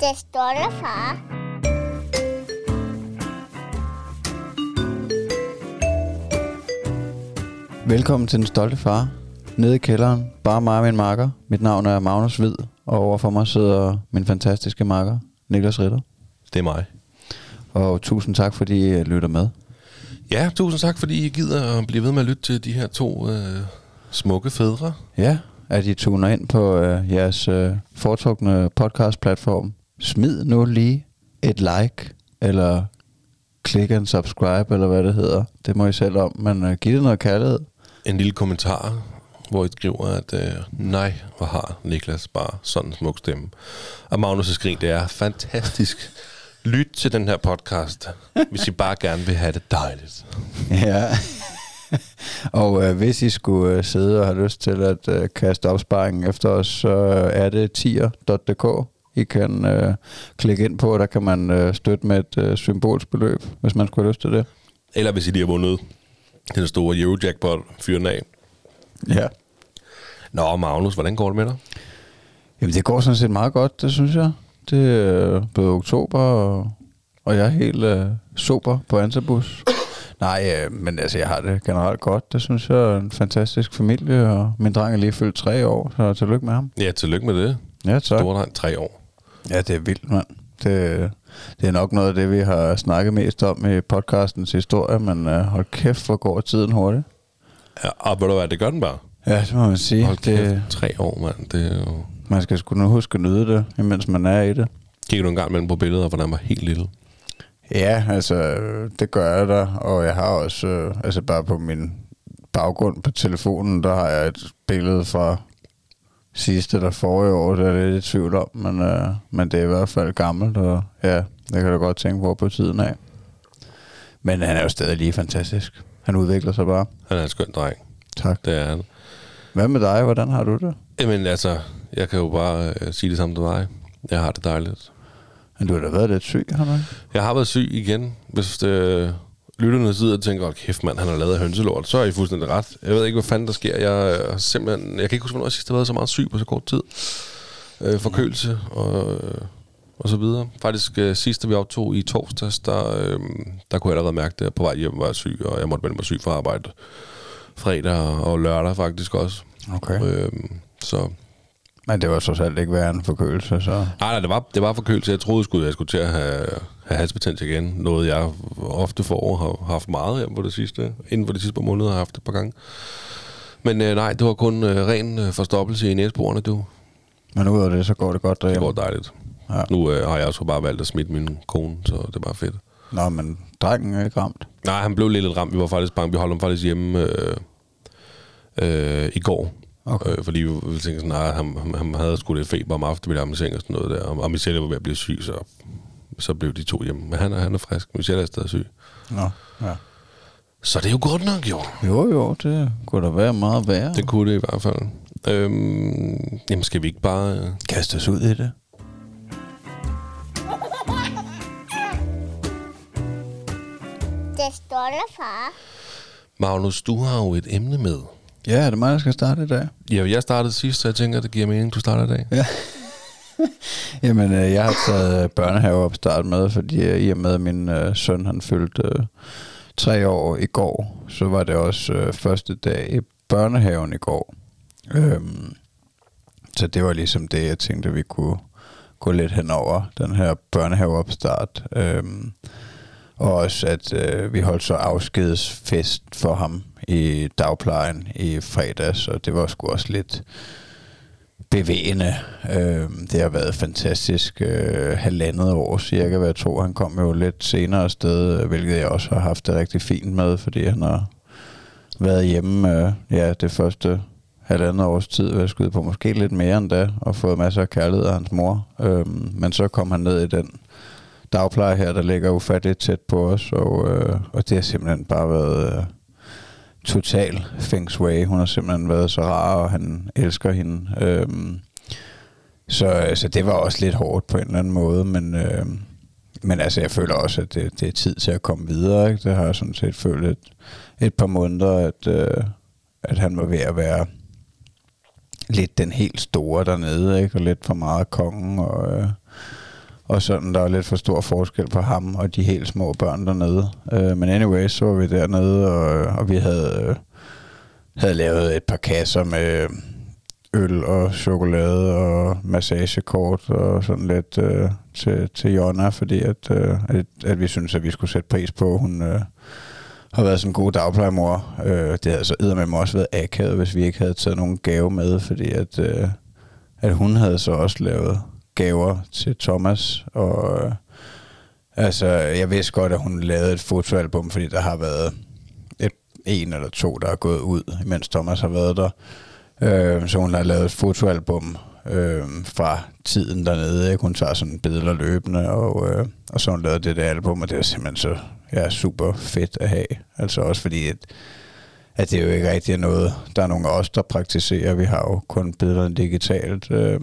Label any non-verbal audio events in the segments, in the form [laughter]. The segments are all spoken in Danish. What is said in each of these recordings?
Det stolte far. Velkommen til Den Stolte Far. Nede i kælderen, bare mig og min makker. Mit navn er Magnus Hvid, og overfor mig sidder min fantastiske makker, Niklas Ritter. Det er mig. Og tusind tak, fordi I lytter med. Ja, tusind tak, fordi I gider at blive ved med at lytte til de her to øh, smukke fædre. Ja, at I tuner ind på øh, jeres øh, foretrukne podcast-platform. Smid nu lige et like, eller klik en subscribe, eller hvad det hedder. Det må I selv om, men øh, giv det noget kærlighed. En lille kommentar, hvor I skriver, at øh, nej, hvor har Niklas bare sådan en smuk stemme. Og Magnus' skrin, det er fantastisk. Lyt til den her podcast, hvis I bare gerne vil have det dejligt. [laughs] Ja. [laughs] og øh, hvis I skulle øh, sidde og have lyst til at øh, kaste opsparingen efter os, så er det tier.dk. I kan øh, klikke ind på, der kan man øh, støtte med et øh, symbolsk beløb, hvis man skulle have lyst til det. Eller hvis I lige har vundet den store Eurojackpot, fyren af. Ja. Nå, Magnus, hvordan går det med dig? Jamen det går sådan set meget godt, det synes jeg. Det er blevet oktober, og, og jeg er helt øh, sober på Ansabus. Nej, øh, men altså jeg har det generelt godt. Det synes jeg er en fantastisk familie, og min dreng er lige fyldt tre år, så tillykke med ham. Ja, tillykke med det. Ja, tak. Store dreng, tre år. Ja, det er vildt, mand. Det, det er nok noget af det, vi har snakket mest om i podcastens historie, men uh, hold kæft, hvor går tiden hurtigt. Ja, og ved du hvad, det gør den bare. Ja, det må man sige. Hold kæft, Det, tre år, mand. Det er jo... man skal sgu nu huske at nyde det, imens man er i det. Kigger du en gang mellem på billeder, hvor han var helt lille? Ja, altså, det gør jeg da, og jeg har også, øh, altså bare på min baggrund på telefonen, der har jeg et billede fra sidste der forrige år, det er jeg lidt i tvivl om, men, øh, men det er i hvert fald gammelt, og ja, det kan da godt tænke på på tiden af. Men han er jo stadig lige fantastisk. Han udvikler sig bare. Han er en skøn dreng. Tak. Det er han. Hvad med dig? Hvordan har du det? Jamen altså, jeg kan jo bare øh, sige det samme til dig. Jeg har det dejligt. Men du har da været lidt syg, har du? Jeg har været syg igen. Hvis det, lytterne sidder og tænker, oh, kæft mand, han har lavet hønselort, så er I fuldstændig ret. Jeg ved ikke, hvad fanden der sker. Jeg, er simpelthen, jeg kan ikke huske, hvornår jeg sidst har været så meget syg på så kort tid. Øh, forkølelse og, øh, og så videre. Faktisk øh, sidst, da vi optog i torsdags, der, øh, der kunne jeg allerede mærke det. På vej hjem var jeg syg, og jeg måtte melde mig syg fra arbejde. Fredag og lørdag faktisk også. Okay. Øh, så Men det var så alt ikke værre en forkølelse, så... Nej, nej, det var, det var forkølelse. Jeg troede, sgu, jeg skulle til at have, have halsbetændelse igen. Noget, jeg ofte får har haft meget her på det sidste. Inden for de sidste par måneder har haft det et par gange. Men øh, nej, det var kun øh, ren øh, forstoppelse i næseborene, du. Men udover det, så går det godt Det derhjemme. går dejligt. Ja. Nu øh, har jeg også bare valgt at smitte min kone, så det er bare fedt. Nå, men drengen er ikke ramt. Nej, han blev lidt, lidt ramt. Vi var faktisk bange. Vi holdt ham faktisk hjemme øh, øh, i går. Okay. Øh, fordi vi tænkte sådan, nej, han, han, han havde sgu lidt feber om aftenen, ville ham i seng og sådan noget der. Og, og Michelle var ved at blive syg, så, så blev de to hjemme. Men han er, han er frisk. Michelle er stadig syg. Nå, ja. Så det er jo godt nok, jo. Jo, jo, det kunne da være meget værre. Det kunne det i hvert fald. Øhm, jamen, skal vi ikke bare... øh, kaste os ud i det. Det stolte far. Magnus, du har jo et emne med. Ja, er det mig, der skal starte i dag? Ja, jeg startede sidst, så jeg tænker, det giver mening, du starter i dag. Ja. [laughs] Jamen, øh, jeg har taget børnehaveopstart med, fordi øh, i og med, at min øh, søn han fyldte øh, tre år i går, så var det også øh, første dag i børnehaven i går. Øhm, så det var ligesom det, jeg tænkte, vi kunne gå lidt hen over den her børnehaveopstart. Øhm, og også, at øh, vi holdt så afskedsfest for ham i dagplejen i fredags, og det var sgu også lidt bevægende. Øh, det har været fantastisk øh, halvandet år cirka, hvad jeg tror. Han kom jo lidt senere afsted, hvilket jeg også har haft det rigtig fint med, fordi han har været hjemme øh, ja, det første halvandet års tid, hvad jeg skyde på måske lidt mere end da, og fået masser af kærlighed af hans mor. Øh, men så kom han ned i den dagpleje her, der ligger ufatteligt tæt på os, og, øh, og det har simpelthen bare været øh, total feng shui. Hun har simpelthen været så rar, og han elsker hende. Øhm, så, så det var også lidt hårdt på en eller anden måde, men, øh, men altså, jeg føler også, at det, det er tid til at komme videre. Ikke? Det har jeg sådan set følt et, et par måneder, at, øh, at han var ved at være lidt den helt store dernede, ikke? og lidt for meget kongen, og, øh, og sådan, der er lidt for stor forskel på ham og de helt små børn dernede. Øh, men anyway, så var vi dernede, og, og vi havde, øh, havde lavet et par kasser med øl og chokolade og massagekort og sådan lidt øh, til, til Jonna, fordi at, øh, at, at vi synes at vi skulle sætte pris på, hun øh, har været sådan en god dagplejemor. Øh, det havde så med også været akavet, hvis vi ikke havde taget nogen gave med, fordi at, øh, at hun havde så også lavet gaver til Thomas, og øh, altså, jeg vidste godt, at hun lavede et fotoalbum, fordi der har været et, en eller to, der er gået ud, mens Thomas har været der. Øh, så hun har lavet et fotoalbum øh, fra tiden dernede. Ikke? Hun tager sådan billeder løbende, og, øh, og så hun lavet det der album, og det er simpelthen så ja, super fedt at have. Altså også fordi, at, at det er jo ikke rigtig noget, der er nogen af os, der praktiserer. Vi har jo kun billederne digitalt. Øh,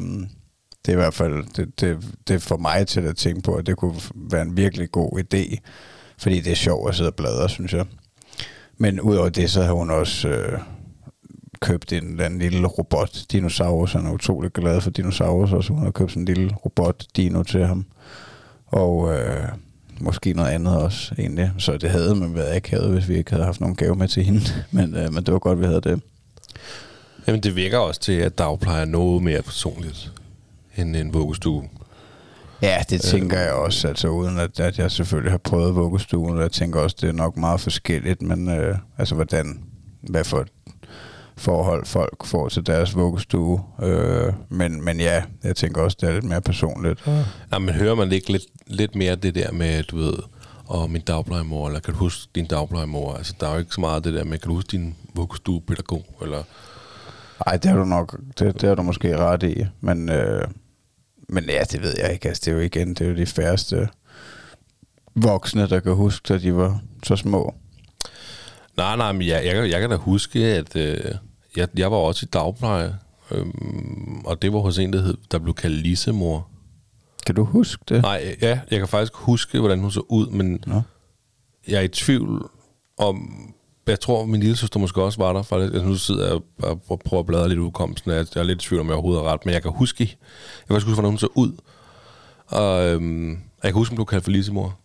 det er i hvert fald, det, det, det får mig til at tænke på, at det kunne være en virkelig god idé, fordi det er sjovt at sidde og bladre, synes jeg. Men udover det, så har hun også øh, købt en eller anden lille robot dinosaurus. Han er utrolig glad for dinosaurus, så hun har købt sådan en lille robot dino til ham. Og øh, måske noget andet også egentlig. Så det havde man været akavet, hvis vi ikke havde haft nogen gave med til hende. [laughs] Men, øh, men det var godt, vi havde det. Jamen det virker også til, at dagplejer er noget mere personligt end en vuggestue. Ja, det tænker øh, jeg også, altså uden at, at jeg selvfølgelig har prøvet vuggestuen, og jeg tænker også, det er nok meget forskelligt, men øh, altså hvordan, hvad for forhold folk får til deres vuggestue. Øh, men, men ja, jeg tænker også, det er lidt mere personligt. Ja, men hører man ikke lidt, lidt mere det der med, du ved, og min dagplejemor, eller kan du huske din dagplejemor? Altså, der er jo ikke så meget det der med, kan du huske din vuggestuepædagog, eller... Nej, det er du nok, det, det er du måske ret i, men, øh, men ja, det ved jeg ikke. Altså, det er jo igen, det er jo de færreste voksne, der kan huske, at de var så små. Nej, nej, men jeg, jeg, jeg kan da huske, at øh, jeg, jeg var også i dagpleje, øhm, og det var hos en, der, hed, der blev kaldt Lisemor. Kan du huske det? Nej, ja, jeg kan faktisk huske, hvordan hun så ud, men Nå. jeg er i tvivl om... Jeg tror, min lille søster måske også var der. For altså, nu sidder jeg og prøver at bladre lidt udkomsten. Jeg er lidt i tvivl, om jeg overhovedet er ret, men jeg kan huske, jeg kan huske, hvordan hun så ud. Og øhm, jeg kan huske, hun blev kaldt for Lisemor.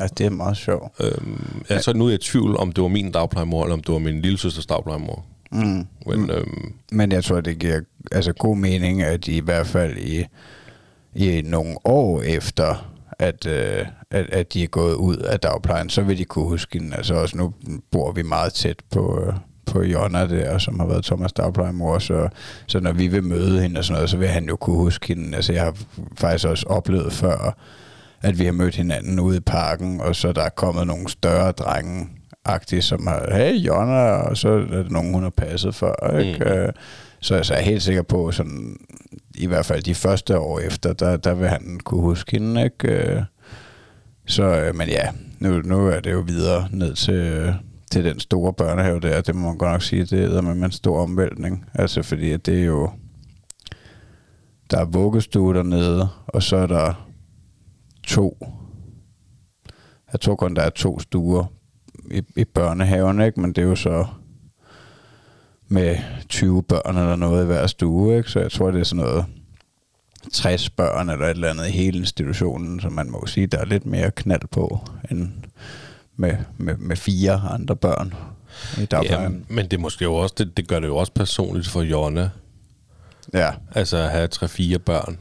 Altså, det er meget sjovt. Øhm, ja, så nu er jeg i tvivl, om det var min dagplejemor, eller om det var min lille søsters dagplejemor. Mm. Men, mm. øhm, Men jeg tror, det giver altså, god mening, at i hvert fald i, i nogle år efter, at, øh, at, at de er gået ud af dagplejen, så vil de kunne huske hende. Altså også nu bor vi meget tæt på, øh, på Jonna der, som har været Thomas dagplejemor, så, så når vi vil møde hende og sådan noget, så vil han jo kunne huske hende. Altså jeg har faktisk også oplevet før, at vi har mødt hinanden ude i parken, og så der er kommet nogle større drenge, agtige, som har, hey Jonna, og så er det nogen, hun har passet for. Ikke? Mm. Så så, så er helt sikker på, sådan, i hvert fald de første år efter, der, der vil han kunne huske hende. Ikke? Øh, så, øh, men ja, nu, nu er det jo videre ned til, øh, til den store børnehave der. Det må man godt nok sige, det er med en stor omvæltning. Altså fordi det er jo, der er vuggestue dernede, og så er der to. Jeg tror kun, der er to stuer i, i børnehaven, ikke? men det er jo så med 20 børn eller noget i hver stue, ikke? så jeg tror, det er sådan noget 60 børn eller et eller andet i hele institutionen, så man må sige, der er lidt mere knald på end med, med, med fire andre børn i dagplejen. Ja, men det, måske jo også, det, det gør det jo også personligt for Jonna. Ja. Altså at have tre-fire børn.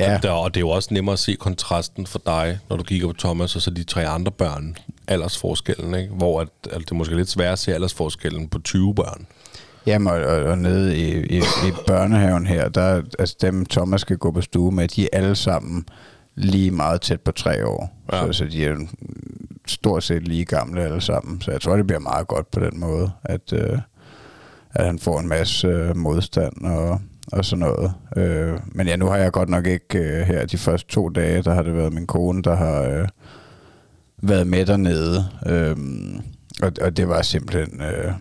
Ja. Og, der, og det er jo også nemmere at se kontrasten for dig, når du kigger på Thomas og så de tre andre børn, aldersforskellen, ikke? hvor at, at det er måske lidt svært at se aldersforskellen på 20 børn. Jamen, og, og, og nede i, i, i børnehaven her, der, altså dem Thomas skal gå på stue med, de er alle sammen lige meget tæt på tre år. Ja. Så, så de er stort set lige gamle alle sammen. Så jeg tror, det bliver meget godt på den måde, at, øh, at han får en masse øh, modstand og og sådan noget. Øh, men ja, nu har jeg godt nok ikke øh, her de første to dage, der har det været min kone, der har øh, været med dernede. Øh, og, og det var simpelthen øh,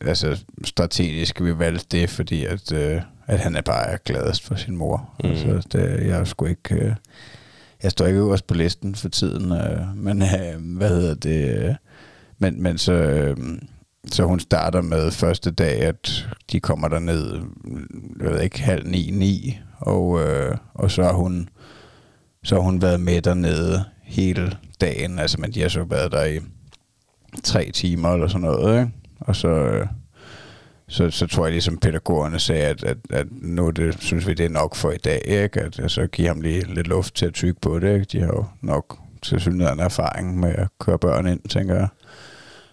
altså strategisk, vi valgte det, fordi at, øh, at han er bare gladest for sin mor. Mm. Altså, det, jeg sgu ikke... Øh, jeg står ikke øverst på listen for tiden, øh, men øh, hvad hedder det? Øh, men, men så... Øh, så hun starter med første dag, at de kommer der ned, jeg ved ikke, halv ni, ni, og, øh, og så har hun så har hun været med dernede hele dagen, altså men de har så været der i tre timer eller sådan noget, ikke? og så, øh, så, så tror jeg ligesom pædagogerne sagde, at, at, at nu det, synes vi, det er nok for i dag, ikke? at altså, give ham lige lidt luft til at tykke på det. Ikke? De har jo nok til synligheden erfaring med at køre børn ind, tænker jeg.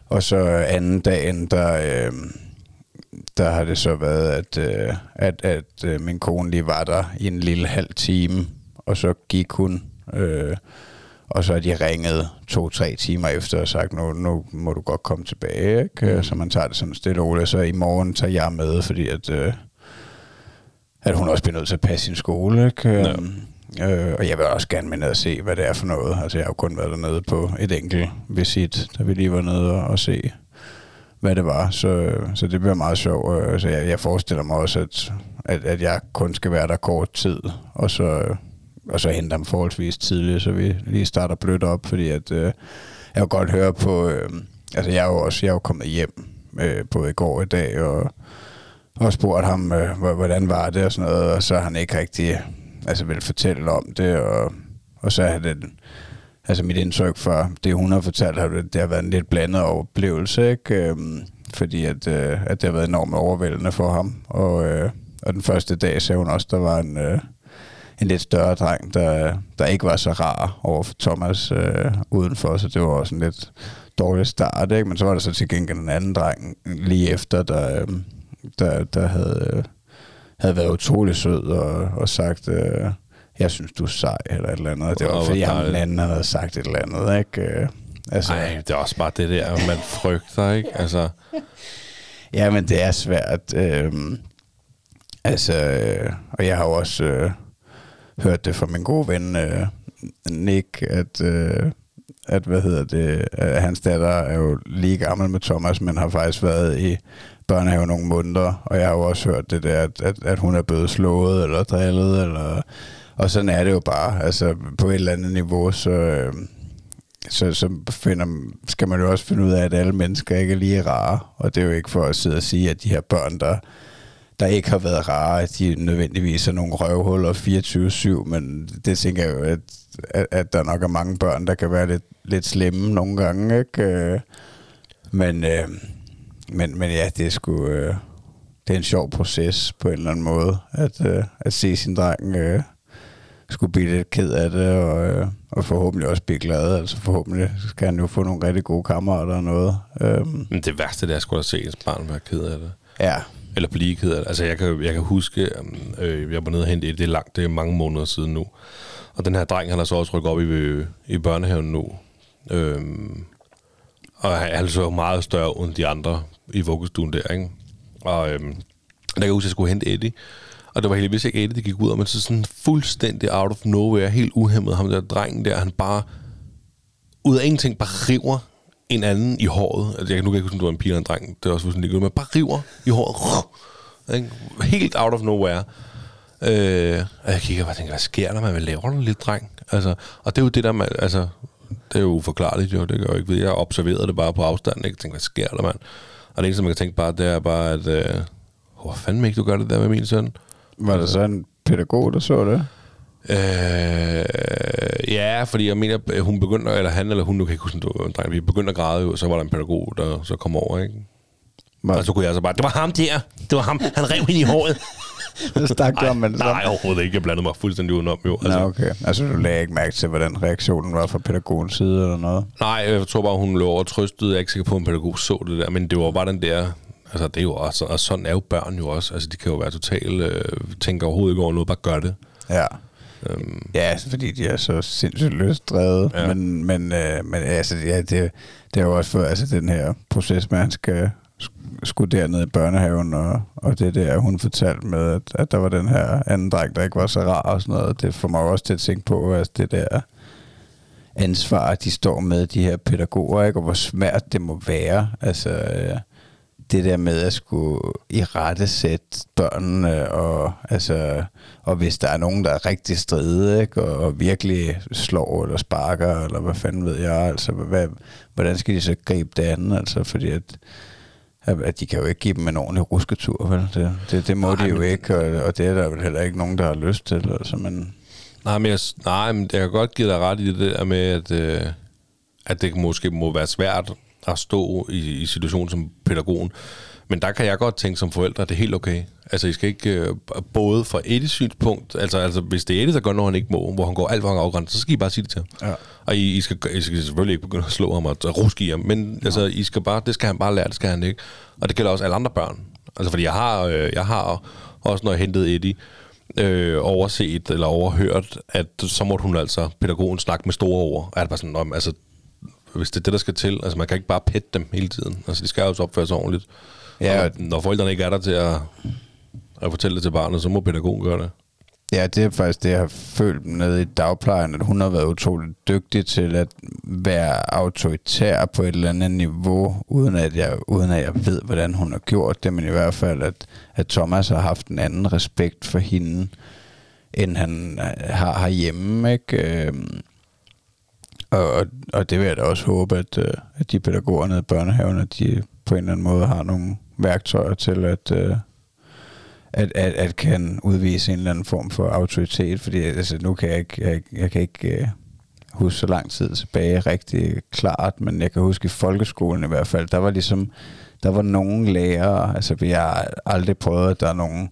Og så anden dagen, der, øh, der har det så været, at, øh, at, at øh, min kone lige var der i en lille halv time, og så gik hun, øh, og så har de ringet to-tre timer efter og sagt, nu, nu må du godt komme tilbage, ikke? Mm. så man tager det sådan stille og roligt, så i morgen tager jeg med, fordi at, øh, at hun også bliver nødt til at passe sin skole, ikke? Ja. Øh, og jeg vil også gerne med ned og se, hvad det er for noget. Altså, jeg har jo kun været dernede på et enkelt visit, da vi lige var nede og, og se, hvad det var. Så, så det bliver meget sjovt. Så altså, jeg, jeg forestiller mig også, at, at, at jeg kun skal være der kort tid, og så, og så hente ham forholdsvis tidligt, så vi lige starter blødt op, fordi at, øh, jeg har godt høre på, øh, altså jeg er jo også jeg er jo kommet hjem øh, både i går og i dag, og, og spurgt ham, øh, hvordan var det og sådan noget, og så har han ikke rigtig altså vil fortælle om det, og, og så er det, altså mit indtryk for det, hun har fortalt, har det, det har været en lidt blandet oplevelse, ikke? Øh, fordi at, øh, at det har været enormt overvældende for ham, og, øh, og den første dag sagde hun også, der var en, øh, en lidt større dreng, der, der ikke var så rar over for Thomas øh, udenfor, så det var også en lidt dårlig start, ikke? men så var der så til gengæld en anden dreng lige efter, der, øh, der, der havde... Øh, havde været utrolig sød og, og sagt, øh, jeg synes, du er sej, eller et eller andet. Det var fordi, ham den anden havde sagt et eller andet, ikke? Øh, altså, Ej, det er også bare det der, man frygter, ikke? Altså. ja, men det er svært. Øh, altså, øh, og jeg har jo også øh, hørte det fra min gode ven øh, Nick, at... Øh, at, hvad hedder det, at hans datter er jo lige gammel med Thomas, men har faktisk været i børnehave nogle måneder, og jeg har jo også hørt det der, at, at, at hun er blevet slået eller drillet, eller, og sådan er det jo bare. Altså på et eller andet niveau, så, øh, så, så finder, skal man jo også finde ud af, at alle mennesker ikke er lige rare, og det er jo ikke for at sidde og sige, at de her børn, der, der ikke har været rare, at de nødvendigvis er nogle røvhuller 24-7, men det tænker jeg jo, at, at, at der nok er mange børn, der kan være lidt, lidt slemme nogle gange, ikke? Øh, men, øh, men, men ja, det er sgu... Øh, det er en sjov proces på en eller anden måde, at, øh, at se sin dreng øh, skulle blive lidt ked af det, og, øh, og forhåbentlig også blive glad. Altså forhåbentlig skal han jo få nogle rigtig gode kammerater og noget. Øhm. Men det værste, det er sgu at se et barn være ked af det. Ja. Eller på lighed. det. Altså jeg kan, jeg kan huske, um, øh, jeg var nede og hente et, det er langt, det er mange måneder siden nu. Og den her dreng, han har så også rykket op i, øh, i børnehaven nu. Øhm, og han er altså meget større end de andre i vuggestuen der, ikke? Og øhm, der kan jeg huske, at jeg skulle hente Eddie. Og det var heldigvis ikke Eddie, det gik ud af, men så sådan fuldstændig out of nowhere, helt uhemmet, ham der drengen der, han bare ud af ingenting bare river en anden i håret. Altså, jeg kan nu ikke huske, om det var en pige eller en dreng, det er også fuldstændig ligegyldigt, men bare river i håret. [laughs] Ikke? Helt out of nowhere. Øh, og jeg kigger og tænker, hvad sker der, man? Hvad laver du, lille dreng? Altså, og det er jo det der, man, altså, det er jo uforklarligt jo, det gør jeg ikke ved. Jeg observerede det bare på afstand, ikke? Jeg tænkte, hvad sker der, mand? Og det eneste, man kan tænke bare, det er bare, at... Øh, hvor fanden ikke du gør det der med min søn? Var der så en pædagog, der så det? Øh, ja, fordi jeg mener, hun begynder, eller han eller hun, nu kan ikke huske, en dreng, vi begyndte at græde jo, så var der en pædagog, der så kom over, ikke? Var... Og så kunne jeg så bare, det var ham der, det var ham, han rev hende i håret. [laughs] det stak du om, men Nej, overhovedet ikke. Jeg blandede mig fuldstændig udenom. Jo. Altså, Nå, okay. Altså, du lagde ikke mærke til, hvordan reaktionen var fra pædagogens side eller noget? Nej, jeg tror bare, hun lå over trøstet. Jeg er ikke sikker på, at en pædagog så det der. Men det var bare den der... Altså, det er jo også... Og sådan er jo børn jo også. Altså, de kan jo være totalt... Øh, tænker overhovedet ikke over noget, bare gør det. Ja. Øhm. Ja, altså, fordi de er så sindssygt løsdrevet. Ja. Men, men, øh, men altså, ja, det, det er jo også for altså, den her proces, man skal skulle derned i børnehaven, og, og det der, hun fortalte med, at, at der var den her anden dreng, der ikke var så rar og sådan noget, det får mig også til at tænke på, at det der ansvar, de står med, de her pædagoger, ikke? og hvor svært det må være. Altså, det der med at skulle i rette sætte børnene, og, altså, og hvis der er nogen, der er rigtig stride, ikke? Og, og virkelig slår eller sparker, eller hvad fanden ved jeg, altså, hvad, hvordan skal de så gribe det andet? Altså, fordi at at, de kan jo ikke give dem en ordentlig rusketur, vel? Det, det, det må Nej, de jo men- ikke, og, og det er der vel heller ikke nogen, der har lyst til. Altså, men Nej, men jeg, nej, men jeg kan godt give dig ret i det der med, at, øh, at det måske må være svært at stå i, i situationen som pædagogen. Men der kan jeg godt tænke som forældre, at det er helt okay. Altså, I skal ikke øh, både fra et synspunkt, altså, altså hvis det er Eddie, der gør noget, han ikke må, hvor han går alt for afgrænset, så skal I bare sige det til ham. Ja. Og I, I, skal, I skal selvfølgelig ikke begynde at slå ham og, ruske i ham, men altså, I skal bare, det skal han bare lære, det skal han ikke. Og det gælder også alle andre børn. Altså, fordi jeg har, øh, jeg har også, når jeg hentede Eddie, øh, overset eller overhørt, at så måtte hun altså, pædagogen, snakke med store ord. Og er det bare sådan, "Nå, men altså, hvis det er det, der skal til, altså man kan ikke bare pette dem hele tiden. Altså, de skal jo også opføre sig ordentligt. Ja, og når forældrene ikke er der til at, at fortælle det til barnet, så må pædagogen gøre det. Ja, det er faktisk det, jeg har følt nede i dagplejen, at hun har været utroligt dygtig til at være autoritær på et eller andet niveau, uden at jeg, uden at jeg ved, hvordan hun har gjort det, men i hvert fald, at, at Thomas har haft en anden respekt for hende, end han øh, har herhjemme, ikke? Øhm, og, og, og det vil jeg da også håbe, at, øh, at de pædagoger nede i børnehaven, at de på en eller anden måde har nogle værktøjer til at, øh, at, at, at kan udvise en eller anden form for autoritet, fordi altså, nu kan jeg ikke, jeg, jeg kan ikke øh, huske så lang tid tilbage rigtig klart, men jeg kan huske i folkeskolen i hvert fald, der var ligesom, der var nogle lærere, altså vi har aldrig prøvet, at der er nogen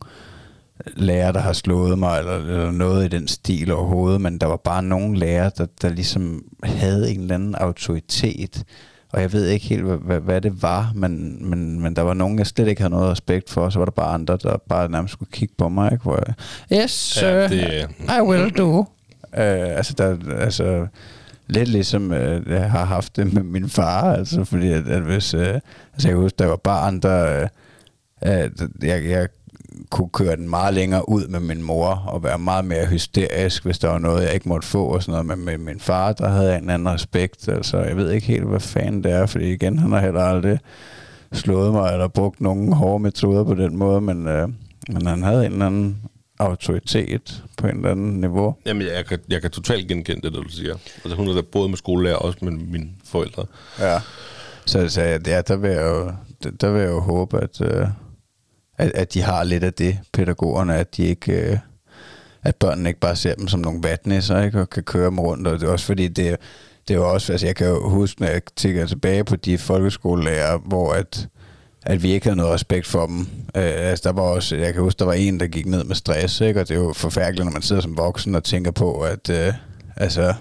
lærer, der har slået mig, eller, eller noget i den stil overhovedet, men der var bare nogle lærere, der, der ligesom havde en eller anden autoritet, og jeg ved ikke helt, hvad, hvad, hvad det var, men, men, men der var nogen, jeg slet ikke havde noget respekt for, og så var der bare andre, der bare nærmest skulle kigge på mig, ikke? Hvor jeg, yes, sir, Ja, det- I will do. Uh, [laughs] altså, der, altså, lidt ligesom uh, jeg har haft det med min far, altså, fordi at, at hvis, uh, altså, jeg kan huske, der var der, uh, at jeg, jeg kunne køre den meget længere ud med min mor, og være meget mere hysterisk, hvis der var noget, jeg ikke måtte få, og sådan noget. Men med min far, der havde jeg en anden respekt. Altså, jeg ved ikke helt, hvad fanden det er, fordi igen, han har heller aldrig slået mig, eller brugt nogen hårde metoder på den måde, men, øh, men han havde en eller anden autoritet på en eller anden niveau. Jamen, jeg kan, jeg kan totalt genkende det, der du siger. Altså, hun er der både med skolelærer og også med mine forældre. Ja. Så, så ja, der vil jeg jo, der vil jeg jo håbe, at, øh, at, at de har lidt af det, pædagogerne, at de ikke... Øh, at børnene ikke bare ser dem som nogle vatnæsser, ikke, og kan køre dem rundt, og det er også fordi, det, det er jo også, altså jeg kan jo huske, når jeg tænker tilbage på de folkeskolelærer, hvor at, at vi ikke havde noget respekt for dem. Øh, altså der var også, jeg kan huske, der var en, der gik ned med stress, ikke, og det er jo forfærdeligt, når man sidder som voksen og tænker på, at øh, altså,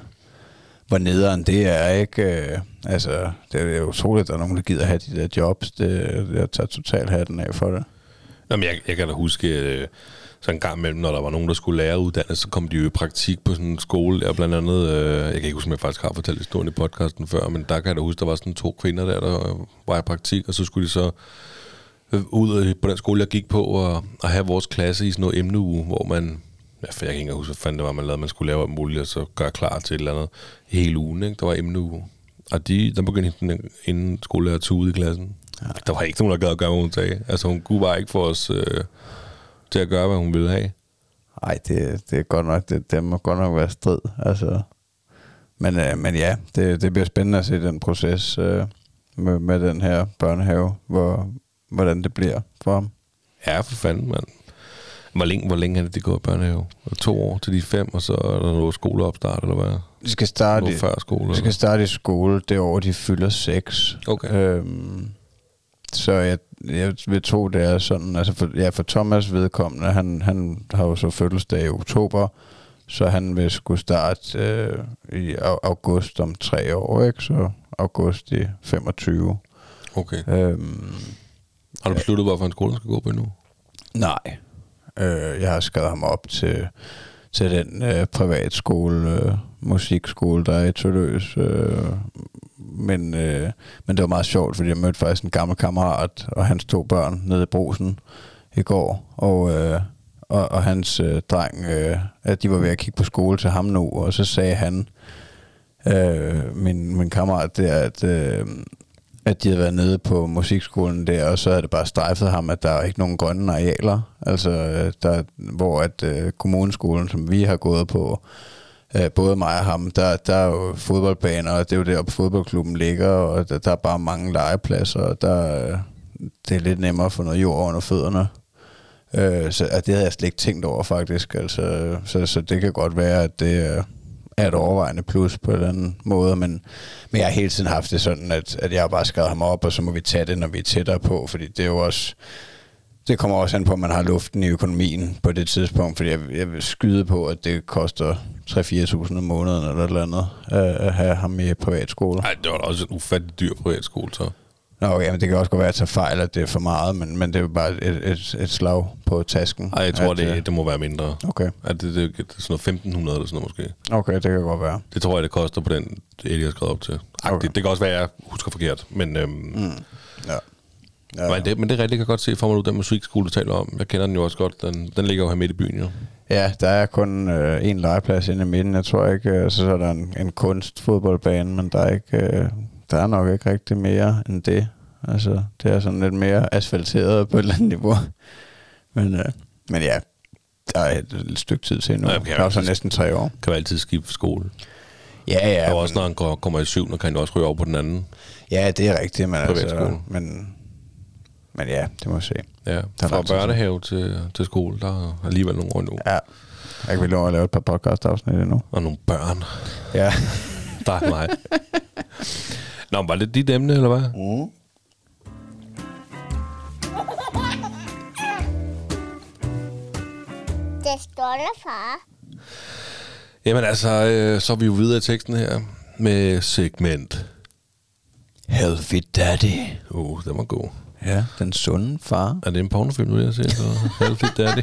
hvor nederen det er, ikke? Øh, altså, det er jo utroligt, at der er nogen, der gider have de der jobs. Det, jeg tager totalt hatten af for det. Jamen, jeg, jeg kan da huske, øh, så en gang imellem, når der var nogen, der skulle lære uddannet, så kom de jo i praktik på sådan en skole der, blandt andet, øh, jeg kan ikke huske, om jeg faktisk har fortalt historien i podcasten før, men der kan jeg da huske, der var sådan to kvinder der, der øh, var i praktik, og så skulle de så øh, ud på den skole, jeg gik på, og, og have vores klasse i sådan noget emneuge, hvor man, ja, for jeg kan ikke engang huske, hvad fanden det var, man lavede, man skulle lave alt muligt, og så gøre klar til et eller andet hele ugen, ikke? Der var emneuge. Og de, der begyndte hende inden skolelærer at tude i klassen. Ja. Der var ikke nogen, der gad at gøre, hvad hun sagde. Altså, hun kunne bare ikke få os øh, til at gøre, hvad hun ville have. Ej, det, det er godt nok, det, det må godt nok være strid. Altså. Men, øh, men ja, det, det bliver spændende at se den proces øh, med, med den her børnehave, hvor, hvordan det bliver for ham. Ja, for fanden, mand. Hvor længe, hvor længe er det, de går i børnehave? To år til de fem, og så er der noget skoleopstart, eller hvad? De skal starte, Noget i, før skole? de skal starte i skole det år, de fylder seks. Okay. Øhm, så jeg, jeg vil tro, det er sådan, altså for, ja, for Thomas vedkommende, han, han har jo så fødselsdag i oktober, så han vil skulle starte øh, i au- august om tre år, ikke? Så august i 25. Okay. Øhm, Har du besluttet, hvorfor en skole skal gå på nu? nej, øh, jeg har skrevet ham op til, til den øh, privatskole, øh, musikskole, der er i Tølløs. Øh, men, øh, men det var meget sjovt, fordi jeg mødte faktisk en gammel kammerat og hans to børn nede i brosen i går. Og, øh, og, og hans øh, dreng, øh, at de var ved at kigge på skole til ham nu, og så sagde han, øh, min, min kammerat der, at, øh, at de havde været nede på musikskolen der, og så havde det bare strejfet ham, at der er ikke nogen grønne arealer, altså øh, der, hvor at øh, kommuneskolen, som vi har gået på, øh, både mig og ham, der, der er jo fodboldbaner, og det er jo deroppe fodboldklubben ligger, og der, der er bare mange legepladser, og der, øh, det er lidt nemmere at få noget jord under fødderne. Øh, så at det havde jeg slet ikke tænkt over faktisk. Altså, så, så det kan godt være, at det er, er et overvejende plus på den måde, men, men jeg har hele tiden haft det sådan, at, at jeg har bare skrevet ham op, og så må vi tage det, når vi er tættere på, fordi det er jo også... Det kommer også an på, at man har luften i økonomien på det tidspunkt, fordi jeg, jeg vil skyde på, at det koster 3-4.000 om måneden eller et eller andet øh, at have ham i privatskole. Nej, det var da også en ufattelig dyr privatskole, så. Nå, okay, men det kan også godt være, at jeg tager fejl, at det er for meget, men, men det er jo bare et, et, et slag på tasken. Nej, jeg tror, at, det, øh, det må være mindre. Okay, At det, det, det, er sådan noget 1500 eller sådan noget måske. okay, det kan godt være. Det tror jeg, det koster på den, Eddie har skrevet op til. Okay. Det, det kan også være, at jeg husker forkert. Men, øhm, mm. Ja. Ja. men, det, men det er rigtigt, jeg kan godt se for mig nu, den musikskole, du taler om. Jeg kender den jo også godt. Den, den ligger jo her midt i byen, jo. Ja, der er kun øh, en legeplads inde i midten. Jeg tror ikke, øh, så, er der en, en kunstfodboldbane, men der er, ikke, øh, der er nok ikke rigtig mere end det. Altså, det er sådan lidt mere asfalteret på et eller andet niveau. [laughs] Men, øh, men ja, der er et, stykke tid til nu. Ja, der er så næsten tre år. Kan jo altid skifte skole. Ja, ja. Og også når han går, kommer i syvende, kan han jo også ryge over på den anden. Ja, det er rigtigt, men altså, men, men ja, det må vi se. Ja, er fra børnehave til, til skole, der er alligevel nogle år nu. Ja, jeg kan vi lov at lave et par podcast-afsnit endnu. Og nogle børn. Ja. [laughs] Der er mig. Nå, var det dit emne, eller hvad? Mm. Det stolte far. Jamen altså, øh, så er vi jo videre i teksten her med segment. Healthy Daddy. Uh, den var god. Ja, den sunde far. Er det en pornofilm, nu [laughs] jeg ser? Så Healthy Daddy.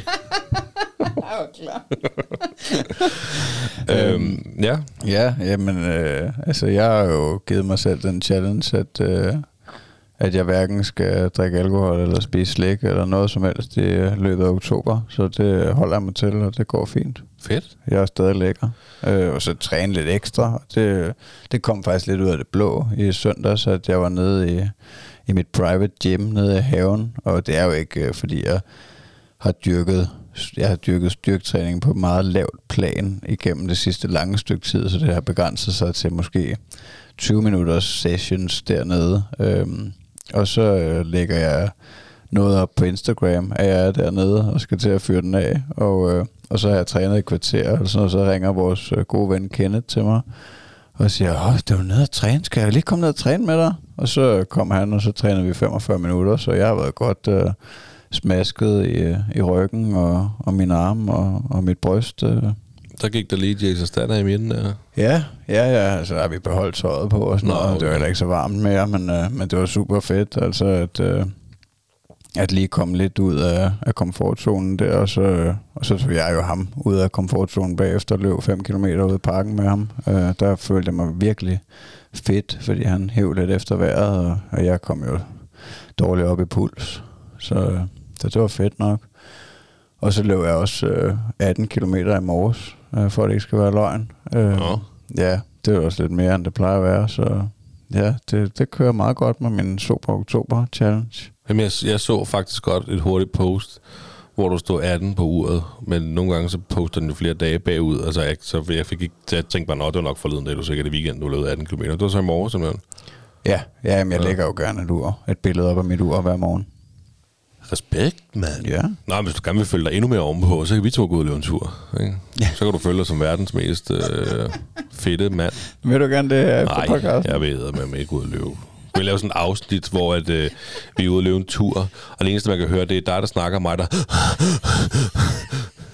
øhm, ja, Ja, jamen, øh, altså jeg har jo givet mig selv den challenge, at, øh, at jeg hverken skal drikke alkohol eller spise slik eller noget som helst i øh, løbet af oktober. Så det holder jeg mig til, og det går fint. fedt. Jeg er stadig lækker. Øh, og så træne lidt ekstra. Det, det kom faktisk lidt ud af det blå i søndags, at jeg var nede i, i mit private gym nede i haven. Og det er jo ikke, øh, fordi jeg har dyrket jeg har dyrket styrketræning på et meget lavt plan igennem det sidste lange stykke tid, så det har begrænset sig til måske 20 minutters sessions dernede. Øhm, og så øh, lægger jeg noget op på Instagram, at jeg er dernede og skal til at fyre den af. Og, øh, og så har jeg trænet i kvarter, og så, så ringer vores øh, gode ven Kenneth til mig, og siger, åh, det var nede at træne, skal jeg lige komme ned og træne med dig? Og så kom han, og så trænede vi 45 minutter, så jeg har været godt øh, smasket i, i ryggen og, og min arm og, og mit bryst. Øh. Der gik der lige Jason Statter i midten der. Ja, ja, ja, altså der har vi beholdt tøjet på og sådan Nå, noget. Det okay. var heller ikke så varmt mere, men, øh, men det var super fedt, altså at, øh, at lige komme lidt ud af, af komfortzonen der, og så, og så tog jeg jo ham ud af komfortzonen bagefter og løb 5 km ud i parken med ham. Øh, der følte jeg mig virkelig fedt, fordi han hæv lidt efter vejret, og, og jeg kom jo dårligt op i puls. Så, så det var fedt nok. Og så løb jeg også øh, 18 km i morges, øh, for at det ikke skal være løgn. Øh, Nå. Ja, det er også lidt mere, end det plejer at være, så ja, det, det kører meget godt med min Super Oktober Challenge. Jamen, jeg, jeg så faktisk godt et hurtigt post, hvor du stod 18 på uret, men nogle gange så poster den jo flere dage bagud. Altså, jeg, så jeg fik ikke, jeg tænkte bare, nå, det var nok forleden dag, du sikkert i weekenden, du lavede 18 km. Det var så i morgen simpelthen. Ja, ja jamen, jeg Ja. lægger jo gerne et ur, et billede op af mit ur hver morgen. Respekt, mand. Ja. Men hvis du gerne vil følge dig endnu mere ovenpå, så kan vi to gå ud og løbe en tur. Ikke? Ja. Så kan du følge dig som verdens mest øh, fedte mand. Vil du gerne det efter Nej, podcasten? jeg ved, at man ikke ud og løbe. Vi lave sådan et afsnit, hvor at, øh, vi er ude og løbe en tur, og det eneste, man kan høre, det er dig, der snakker, og mig, der...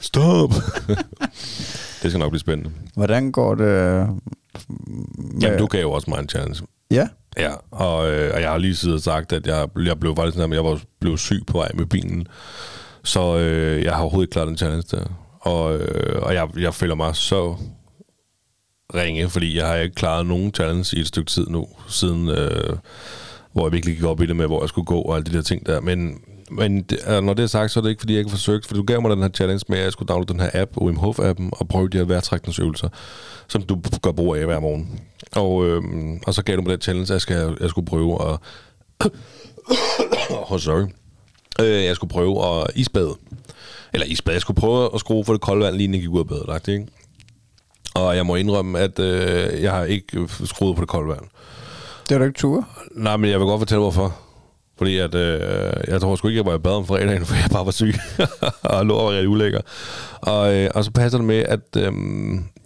Stop! det skal nok blive spændende. Hvordan går det? øh, Med, Jamen, du gav jo også mig en chance. Ja, Ja, og, øh, og jeg har lige siddet og sagt, at jeg, jeg blev faktisk sådan, at jeg var blev syg på vej med bilen. Så øh, jeg har overhovedet ikke klaret den challenge der. Og, øh, og jeg, jeg føler mig så ringe, fordi jeg har ikke klaret nogen challenge i et stykke tid nu, siden øh, hvor jeg virkelig gik op i det med, hvor jeg skulle gå og alle de der ting der. Men, men det, øh, når det er sagt, så er det ikke, fordi jeg ikke har forsøgt, for du gav mig den her challenge med, at jeg skulle downloade den her app, Wim Hof-appen, og prøve de her vejrtrækningsøvelser, som du gør brug af hver morgen. Og, øh, og så gav du mig den challenge, at jeg, skal, jeg skulle prøve at... [coughs] oh, sorry. Øh, jeg skulle prøve at isbade. Eller isbade. Jeg skulle prøve at skrue for det kolde vand, lige inden jeg gik ud af badet. Ikke? Og jeg må indrømme, at øh, jeg har ikke skruet på det kolde vand. det er du ikke tur. Nej, men jeg vil godt fortælle, hvorfor. Fordi at, øh, jeg tror sgu ikke, jeg var i bad om fredagen, [laughs] for jeg bare var syg, [laughs] og lå og var rigtig ulækker. Og, øh, og så passer det med, at øh,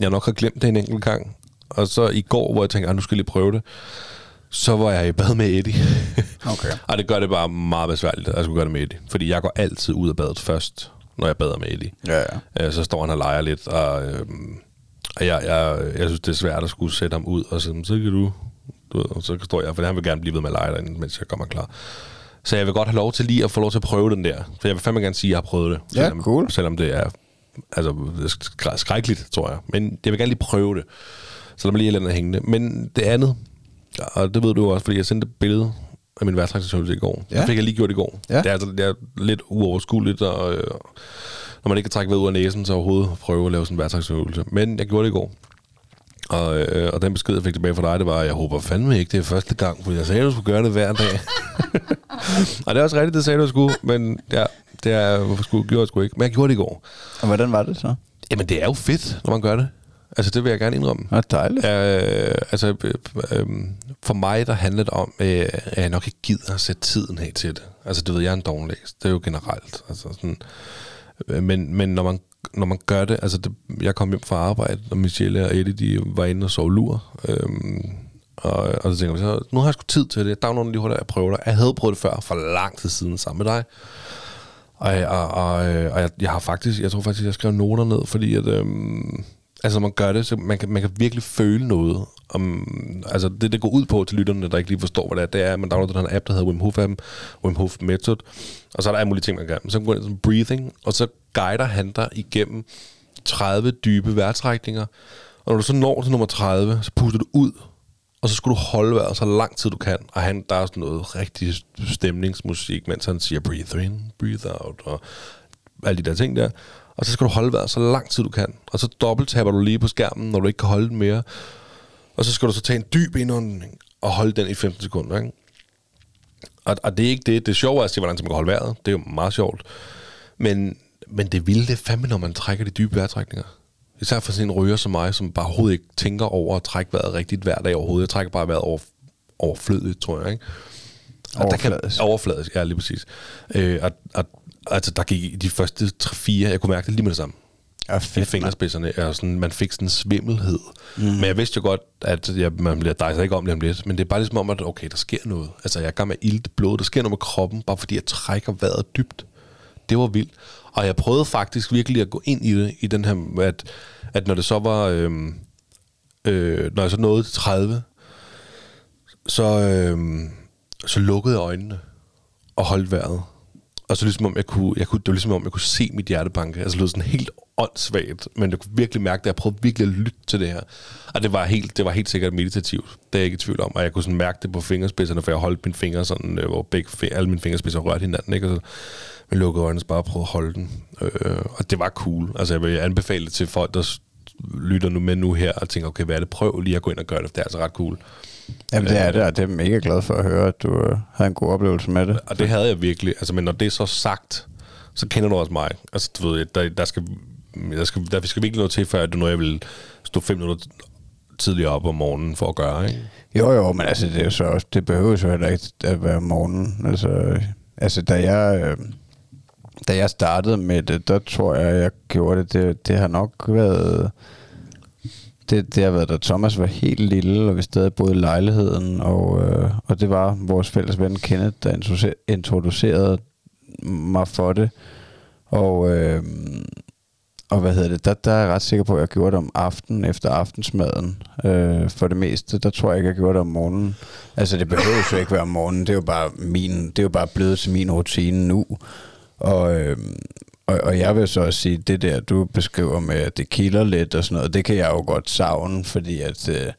jeg nok har glemt det en enkelt gang. Og så i går, hvor jeg tænkte, at nu skal jeg lige prøve det, så var jeg i bad med Eddie. [laughs] Okay. og det gør det bare meget besværligt, at jeg skulle gøre det med Eddie. Fordi jeg går altid ud af badet først, når jeg bader med Eddie. Ja, ja. Øh, så står han og leger lidt, og, øh, og jeg, jeg, jeg synes, det er svært at skulle sætte ham ud, og så, så kan du, du ved, og så står jeg, for han vil gerne blive ved med at lege derinde, mens jeg kommer klar. Så jeg vil godt have lov til lige at få lov til at prøve den der, for jeg vil fandme gerne sige, at jeg har prøvet det. Ja, selvom, cool. Selvom det er altså, skrækkeligt, tror jeg. Men jeg vil gerne lige prøve det. Så lad mig lige lade hængende. Men det andet, og det ved du også, fordi jeg sendte et billede af min værtrækningsøvelse i går. Ja. Det fik jeg lige gjort i går. Ja. Det, er, altså, det er lidt uoverskueligt, og øh, når man ikke kan trække vejret ud af næsen, så overhovedet prøve at lave sådan en værtrækningsøvelse. Men jeg gjorde det i går. Og, øh, og den besked, jeg fik tilbage fra dig, det var, jeg håber fandme ikke, det er første gang, fordi jeg sagde, at du skulle gøre det hver dag. [laughs] og det er også rigtigt, det sagde du skulle, men ja, det er sgu, gjorde jeg sgu ikke. Men jeg gjorde det i går. Og hvordan var det så? Jamen, det er jo fedt, når man gør det. Altså, det vil jeg gerne indrømme. Det var dejligt. Øh, altså, øh, øh, for mig, der handler det om, øh, at jeg nok ikke gider at sætte tiden af til det. Altså, du ved, jeg er en dogenlæs. Det er jo generelt. Altså, sådan, Øh, men, men når man, når man gør det, altså, det, jeg kom hjem fra arbejde, og Michelle og Eddie, de var inde og sov lur. Øhm, og, og så tænker jeg, så, nu har jeg sgu tid til det. Der er nogen lige hurtigt, jeg prøver det. Jeg havde prøvet det før, for lang tid siden, sammen med dig. Og, og, og, øh, og jeg, jeg har faktisk, jeg tror faktisk, jeg skrev noter ned, fordi at, øhm, altså når man gør det, så man kan, man kan virkelig føle noget. Om, altså det, det går ud på til lytterne, der ikke lige forstår, hvad det er, det er, at man downloader den her app, der hedder Wim Hof, appen, Wim Hof Method, og så er der alle mulige ting, man kan. Så kan man gå ind som breathing, og så guider han dig igennem 30 dybe vejrtrækninger, og når du så når til nummer 30, så puster du ud, og så skulle du holde vejret så lang tid du kan. Og han, der er sådan noget rigtig stemningsmusik, mens han siger breathe in, breathe out, og alle de der ting der. Og så skal du holde vejret så lang tid du kan. Og så dobbelttapper du lige på skærmen, når du ikke kan holde den mere. Og så skal du så tage en dyb indånding og holde den i 15 sekunder. Ikke? Og, og det er ikke det. Det er sjovt at se, hvordan man kan holde vejret. Det er jo meget sjovt. Men, men det vilde, det er fandme, når man trækker de dybe vejrtrækninger. Især for sådan en ryger som mig, som bare overhovedet ikke tænker over at trække vejret rigtigt hver dag overhovedet. Jeg trækker bare vejret over, overflødigt, tror jeg. Ikke? Og der kan- Overfladisk. Overfladisk, ja, lige præcis. Øh, og, og, altså, der gik de første 3-4, jeg kunne mærke det lige med det samme. Ja, fedt, mand. fingerspidserne, og sådan, man fik sådan en svimmelhed. Mm. Men jeg vidste jo godt, at ja, man bliver dejser ikke om det om lidt, men det er bare ligesom om, at okay, der sker noget. Altså, jeg er gang med at ilde blod, der sker noget med kroppen, bare fordi jeg trækker vejret dybt. Det var vildt. Og jeg prøvede faktisk virkelig at gå ind i det, i den her, at, at når det så var, øhm, øh, når jeg så nåede til 30, så, øhm, så lukkede jeg øjnene og holdt vejret. Og så ligesom om jeg kunne, jeg kunne, det var ligesom om jeg kunne se mit hjertebanke. Altså det lød sådan helt åndssvagt, men jeg kunne virkelig mærke det. Jeg prøvede virkelig at lytte til det her. Og det var helt, det var helt sikkert meditativt. Det er jeg ikke i tvivl om. Og jeg kunne sådan mærke det på fingerspidserne, for jeg holdt mine fingre sådan, øh, hvor begge, alle mine fingerspidser rørte hinanden. Ikke? Og så med lukkede øjnene og bare prøvede at holde den. Øh, og det var cool. Altså jeg vil anbefale det til folk, der lytter nu med nu her og tænker, okay, hvad er det? Prøv lige at gå ind og gøre det, for det er altså ret cool. Jamen det er det, og det er mega glad for at høre, at du øh, havde en god oplevelse med det. Og det havde jeg virkelig. Altså, men når det er så sagt, så kender du også mig. Altså, du ved, der, der, skal, der, skal, der skal virkelig noget til, før at du noget, jeg vil stå fem minutter tidligere op om morgenen for at gøre, ikke? Jo, jo, men altså, det er jo så også, det behøver jo heller ikke at være om morgenen. Altså, øh, altså da jeg, øh, da jeg startede med det, der tror jeg, jeg gjorde det. Det, det har nok været, det, det har været, da Thomas var helt lille, og vi stadig boede i lejligheden, og, øh, og det var vores fælles ven Kenneth, der introducerede mig for det. Og, øh, og hvad hedder det, der, der er jeg ret sikker på, at jeg gjorde det om aftenen efter aftensmaden. Øh, for det meste, der tror jeg ikke, jeg gjorde det om morgenen. Altså det behøver jo ikke være om morgenen, det er jo bare, min, det er jo bare blevet til min rutine nu. Og, øh, og, og jeg vil så også sige, det der, du beskriver med, at det kilder lidt og sådan noget, det kan jeg jo godt savne, fordi at, øh,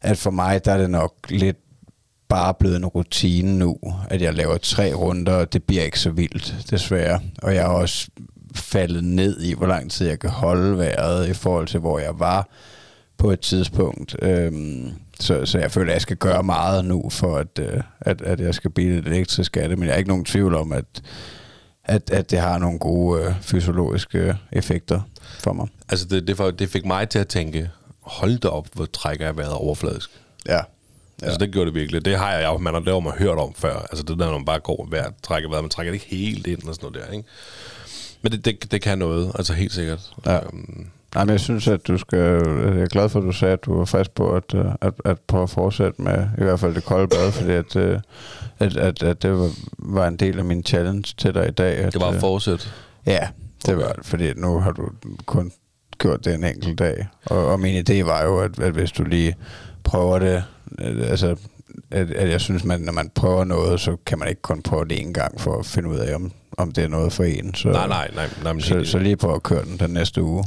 at for mig, der er det nok lidt bare blevet en rutine nu, at jeg laver tre runder, og det bliver ikke så vildt, desværre. Og jeg er også faldet ned i, hvor lang tid jeg kan holde vejret i forhold til, hvor jeg var på et tidspunkt. Øhm, så, så jeg føler, at jeg skal gøre meget nu, for at, øh, at, at jeg skal blive lidt elektrisk af det. Men jeg er ikke nogen tvivl om, at, at, at det har nogle gode øh, fysiologiske effekter for mig. Altså, det, det, for, det fik mig til at tænke, hold da op, hvor trækker jeg vejret overfladisk. Ja. Ja. Altså, det gjorde det virkelig. Det har jeg jo, man har, har man hørt om før. Altså, det der, når man bare går hver trækker vejret, man trækker det ikke helt ind og sådan noget der, ikke? Men det, det, det kan noget, altså helt sikkert. Ja. Um, Nej, men jeg synes, at du skal... Jeg er glad for, at du sagde, at du var frisk på at, øh, at, at prøve at fortsætte med i hvert fald det kolde bad, fordi at, øh, at, at, at det var, var en del af min challenge til dig i dag. At, det var at øh, fortsætte. Ja, det Okay. var det, fordi nu har du kun gjort det en enkelt dag. Og, og min idé var jo, at, at hvis du lige prøver det, altså, at, at jeg synes, man, når man prøver noget, så kan man ikke kun prøve det en gang for at finde ud af, om, om det er noget for en. Så, Nej, nej, nej. nej men Så, helt- så lige prøve at køre den den næste uge.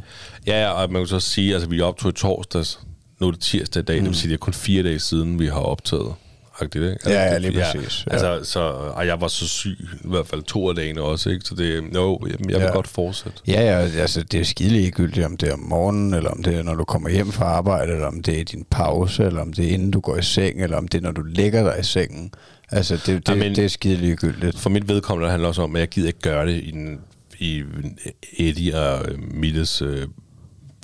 Ja, ja, og man kan så sige, altså vi optog i torsdags, nu er det tirsdag i dag, mm. det vil sige, det er kun fire dage siden, vi har optaget. Agtigt, ikke? Altså, Ja, ja, lige præcis, ja. Altså, så, og jeg var så syg, i hvert fald to af dagene også, ikke? Så det, no, jeg, jeg vil Ja. godt fortsætte. Ja, ja, altså det er skide ligegyldigt, om det er om morgenen, eller om det er, når du kommer hjem fra arbejde, eller om det er din pause, eller om det er inden du går i seng, eller om det er, når du lægger dig i sengen. Altså, det, det, Ja, men- det er skide ligegyldigt. For mit vedkommende handler også om, at jeg gider ikke gøre det i, den, i Eddie og øh, Mittes, øh,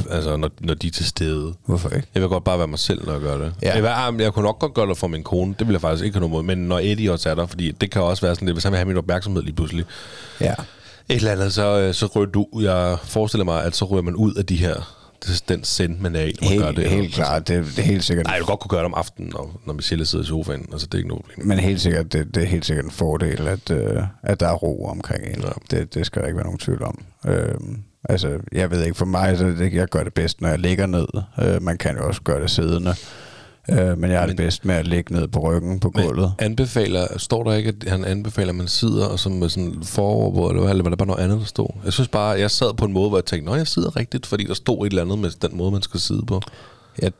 altså når, når de er til stede. Hvorfor ikke? Jeg vil godt bare være mig selv, når jeg gør det. Ja. Jeg, vil, ah, jeg kunne nok godt gøre det for min kone, det vil jeg faktisk ikke have noget mod, men når Eddie også er der, fordi det kan også være sådan lidt, hvis han vil have min opmærksomhed lige pludselig, Ja. et eller andet, så, øh, så ryger du, jeg forestiller mig, at så ryger man ud af de her, den send, man er i, når man gør Helt, det. helt klart, det, det er helt sikkert. Nej, jeg vil godt kunne gøre det om aftenen, når, når Michelle sidder i sofaen. Altså, det er ikke noget problem. Men helt sikkert, det, det er helt sikkert en fordel, at, øh, at der er ro omkring en. Ja. Det, det skal der ikke være nogen tvivl om. Øh, altså, jeg ved ikke, for mig, så er det, jeg gør det bedst, når jeg ligger ned. Øh, man kan jo også gøre det siddende. Øh, men jeg det Men- bedst med at ligge ned på ryggen på gulvet. Anbefaler, står der ikke, at han anbefaler, at man sidder og som med sådan foroverbord, eller, eller var der bare noget andet, der stod? Jeg synes bare, jeg sad på en måde, hvor jeg tænkte, nå, jeg sidder rigtigt, fordi der stod et eller andet med den måde, man skal sidde på. Jeg,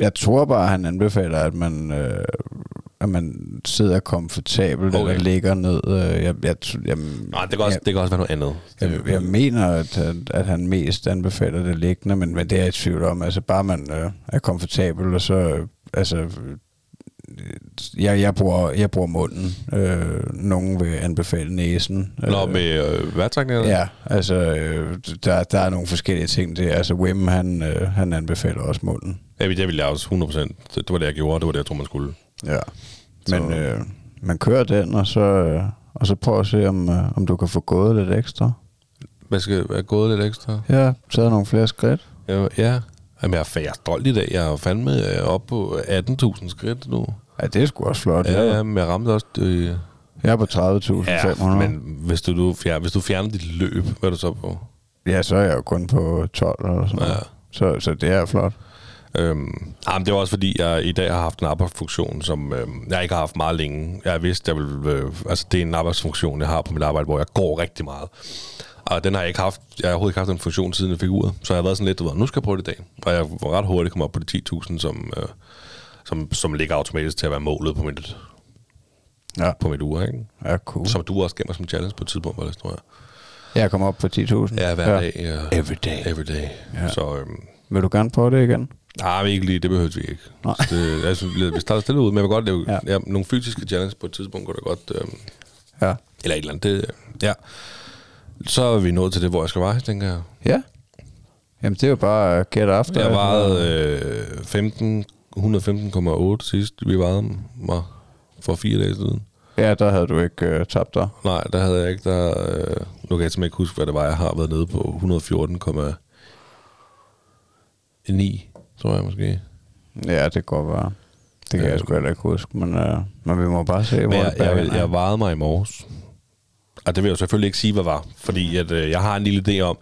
jeg tror bare, han anbefaler, at man, øh, at man sidder komfortabelt Okay. eller ligger ned. Øh, jeg, jeg, jeg, Nej, det kan også, jeg, det kan også være noget andet. jeg, jeg mener, at, at, han mest anbefaler det liggende, men, men det er jeg i tvivl om. Altså bare man øh, er komfortabel, og så... Øh, altså, øh, jeg, jeg, bruger, jeg bruger munden. Øh, nogen vil anbefale næsen. Nå, Øh, med øh, vejrtrækninger? Ja, altså øh, der, der er nogle forskellige ting. Det, altså Wim, han, øh, han anbefaler også munden. Ja, det vil jeg også 100%. Det, det var det, jeg gjorde, det var det, jeg tror, man skulle. Ja. Men øh, man kører den, og så, øh, og så prøv at se, om, øh, om du kan få gået lidt ekstra. Hvad skal være gået lidt ekstra? Ja, taget nogle flere skridt. Ja, ja. Jamen, jeg er, jeg er stolt i dag. Jeg er fandme øh, oppe på 18.000 skridt nu. Ja, det er sgu også flot. Ja, ja, men jeg ramte også... Øh, Jeg er på 30.500. ja, men hvis du, du fjer, hvis du fjerner dit løb, hvad er du så på? Ja, så er jeg jo kun på 12 eller sådan noget. Ja. Så, så det er flot. Øhm, jamen, det var også fordi, jeg i dag har haft en arbejdsfunktion, som øh, jeg ikke har haft meget længe. Jeg har vidst, jeg vil, øh, altså det er en arbejdsfunktion, jeg har på mit arbejde, hvor jeg går rigtig meget. Og den har jeg ikke haft, jeg har overhovedet ikke haft den funktion, siden jeg fik uret. Så jeg har været sådan lidt, du ved, nu skal jeg prøve det i dag. Og jeg var ret hurtigt kommet op på de 10.000, som, øh, som, som ligger automatisk til at være målet på mit, Ja, på mit ur, ikke? ja cool. Som du også gav mig som challenge på et tidspunkt, var det, tror jeg. Jeg kommer op på 10.000. Ja, hver ja. dag. Ja. Every day. Every day. Ja. Så, øhm, Vil du gerne prøve det igen? Nej, men ikke lige. Det behøver vi ikke. Nej. Så Det, altså, vi starter stille ud, men jeg vil godt lave Ja. ja. Nogle fysiske challenges på et tidspunkt, kunne det godt... Øhm, Ja. eller et eller andet. Det, øh, ja. Så er vi nået til det, hvor jeg skal veje, tænker jeg. Ja. Jamen, det er jo bare uh, get after. Jeg vejede øh, 15, 115,8 sidst, vi vejede mig for fire dage siden. Ja, der havde du ikke uh, tabt dig. Nej, der havde jeg ikke. Der, øh, nu kan jeg simpelthen ikke huske, hvad det var. Jeg har været nede på 114,9, tror jeg måske. Ja, det går bare. Det kan Ja. jeg sgu heller ikke huske, men, uh, men vi må bare se, hvor jeg, det bærer jeg, jeg, jeg vejede mig i morges. Og det vil jeg selvfølgelig ikke sige, hvad var. Fordi at, øh, jeg har en lille idé om,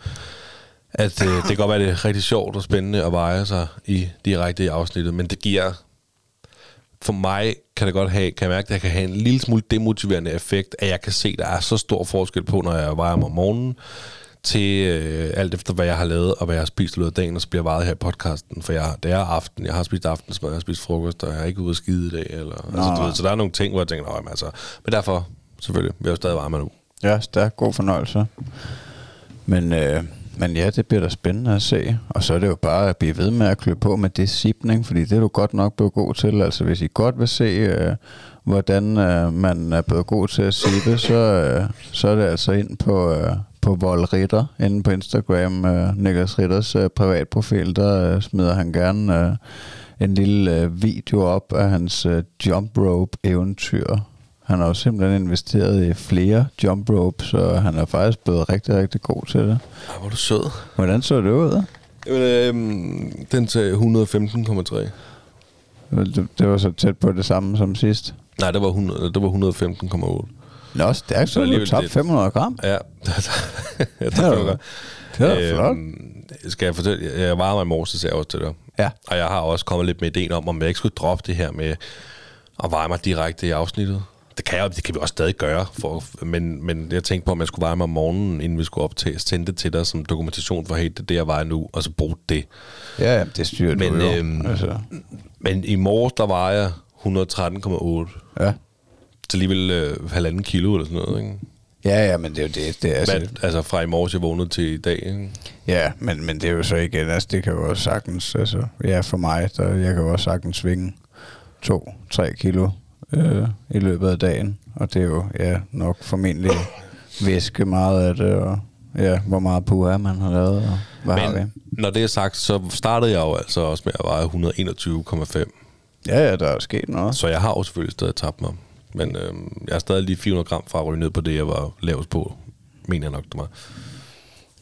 at øh, det kan godt være, det er rigtig sjovt og spændende at veje sig i direkte i afsnittet, men det giver... For mig kan det godt have, kan jeg mærke, at jeg kan have en lille smule demotiverende effekt, at jeg kan se, at der er så stor forskel på, når jeg vejer mig om morgenen, til øh, alt efter, hvad jeg har lavet, og hvad jeg har spist i løbet af dagen, og så bliver vejet her i podcasten, for jeg, det er aften, jeg har spist aftensmad, jeg har spist frokost, og jeg er ikke ude at skide i dag, eller, altså, du ved, så der er nogle ting, hvor jeg tænker, "Nå, jamen, altså, men derfor, selvfølgelig, vil jeg jo stadig mig nu. Ja, stærk god fornøjelse. Men, øh, men ja, det bliver da spændende at se. Og så er det jo bare at blive ved med at klø på med det sipning, fordi det er du godt nok blevet god til. Altså hvis I godt vil se, øh, hvordan øh, man er blevet god til at sippe, så, øh, så er det altså ind på, øh, på Vold Ritter, inde på Instagram, øh, Niklas Ritters øh, privatprofil, der øh, smider han gerne øh, en lille øh, video op af hans øh, jump rope eventyr. Han har jo simpelthen investeret i flere jump ropes, så han er faktisk blevet rigtig, rigtig god til det. Ej, hvor er du sød. Hvordan så det ud? Jamen, øhm, den til 115,3. Det, det var så tæt på det samme som sidst. Nej, det var, 100, det var 115,8. Nå, stærkt, så Så er lidt. 500 gram. Ja, [laughs] det er er da- godt. Det er da flot. Skal jeg fortælle? Jeg var mig i morges, det sagde jeg også til dig. Ja. Og jeg har også kommet lidt med ideen om, om jeg ikke skulle droppe det her med at veje mig direkte i afsnittet. Det kan, jeg, det kan vi også stadig gøre, for, men, men jeg tænkte på, om jeg skulle veje mig om morgenen, inden vi skulle optage, sende det til dig som dokumentation for, hey, det er det, jeg vejer nu, og så bruge det. Ja, ja, det styrer Men, du jo. øhm, altså, Men i morges, der vejer jeg 113,8. ja. Så alligevel øh, halvanden kilo eller sådan noget, ikke? ja, ja, men det er jo det. det er, altså, Altså, altså fra i morges, jeg vågnede til i dag, ikke? Ja, men, men det er jo så igen, altså det kan jo også sagtens, altså ja for mig, der, jeg kan jo også sagtens svinge to, tre kilo øh, i løbet af dagen, og det er jo ja, nok formentlig væske meget af det, og ja, hvor meget puha man har lavet, og hvad har vi? Men når det er sagt, så startede jeg jo altså også med at veje 121,5. Ja, ja, der er jo sket noget. Så jeg har jo selvfølgelig stadig tabt mig. Men øhm, jeg er stadig lige 400 gram fra at ryge ned på det, jeg var lavest på. Mener jeg nok, det var.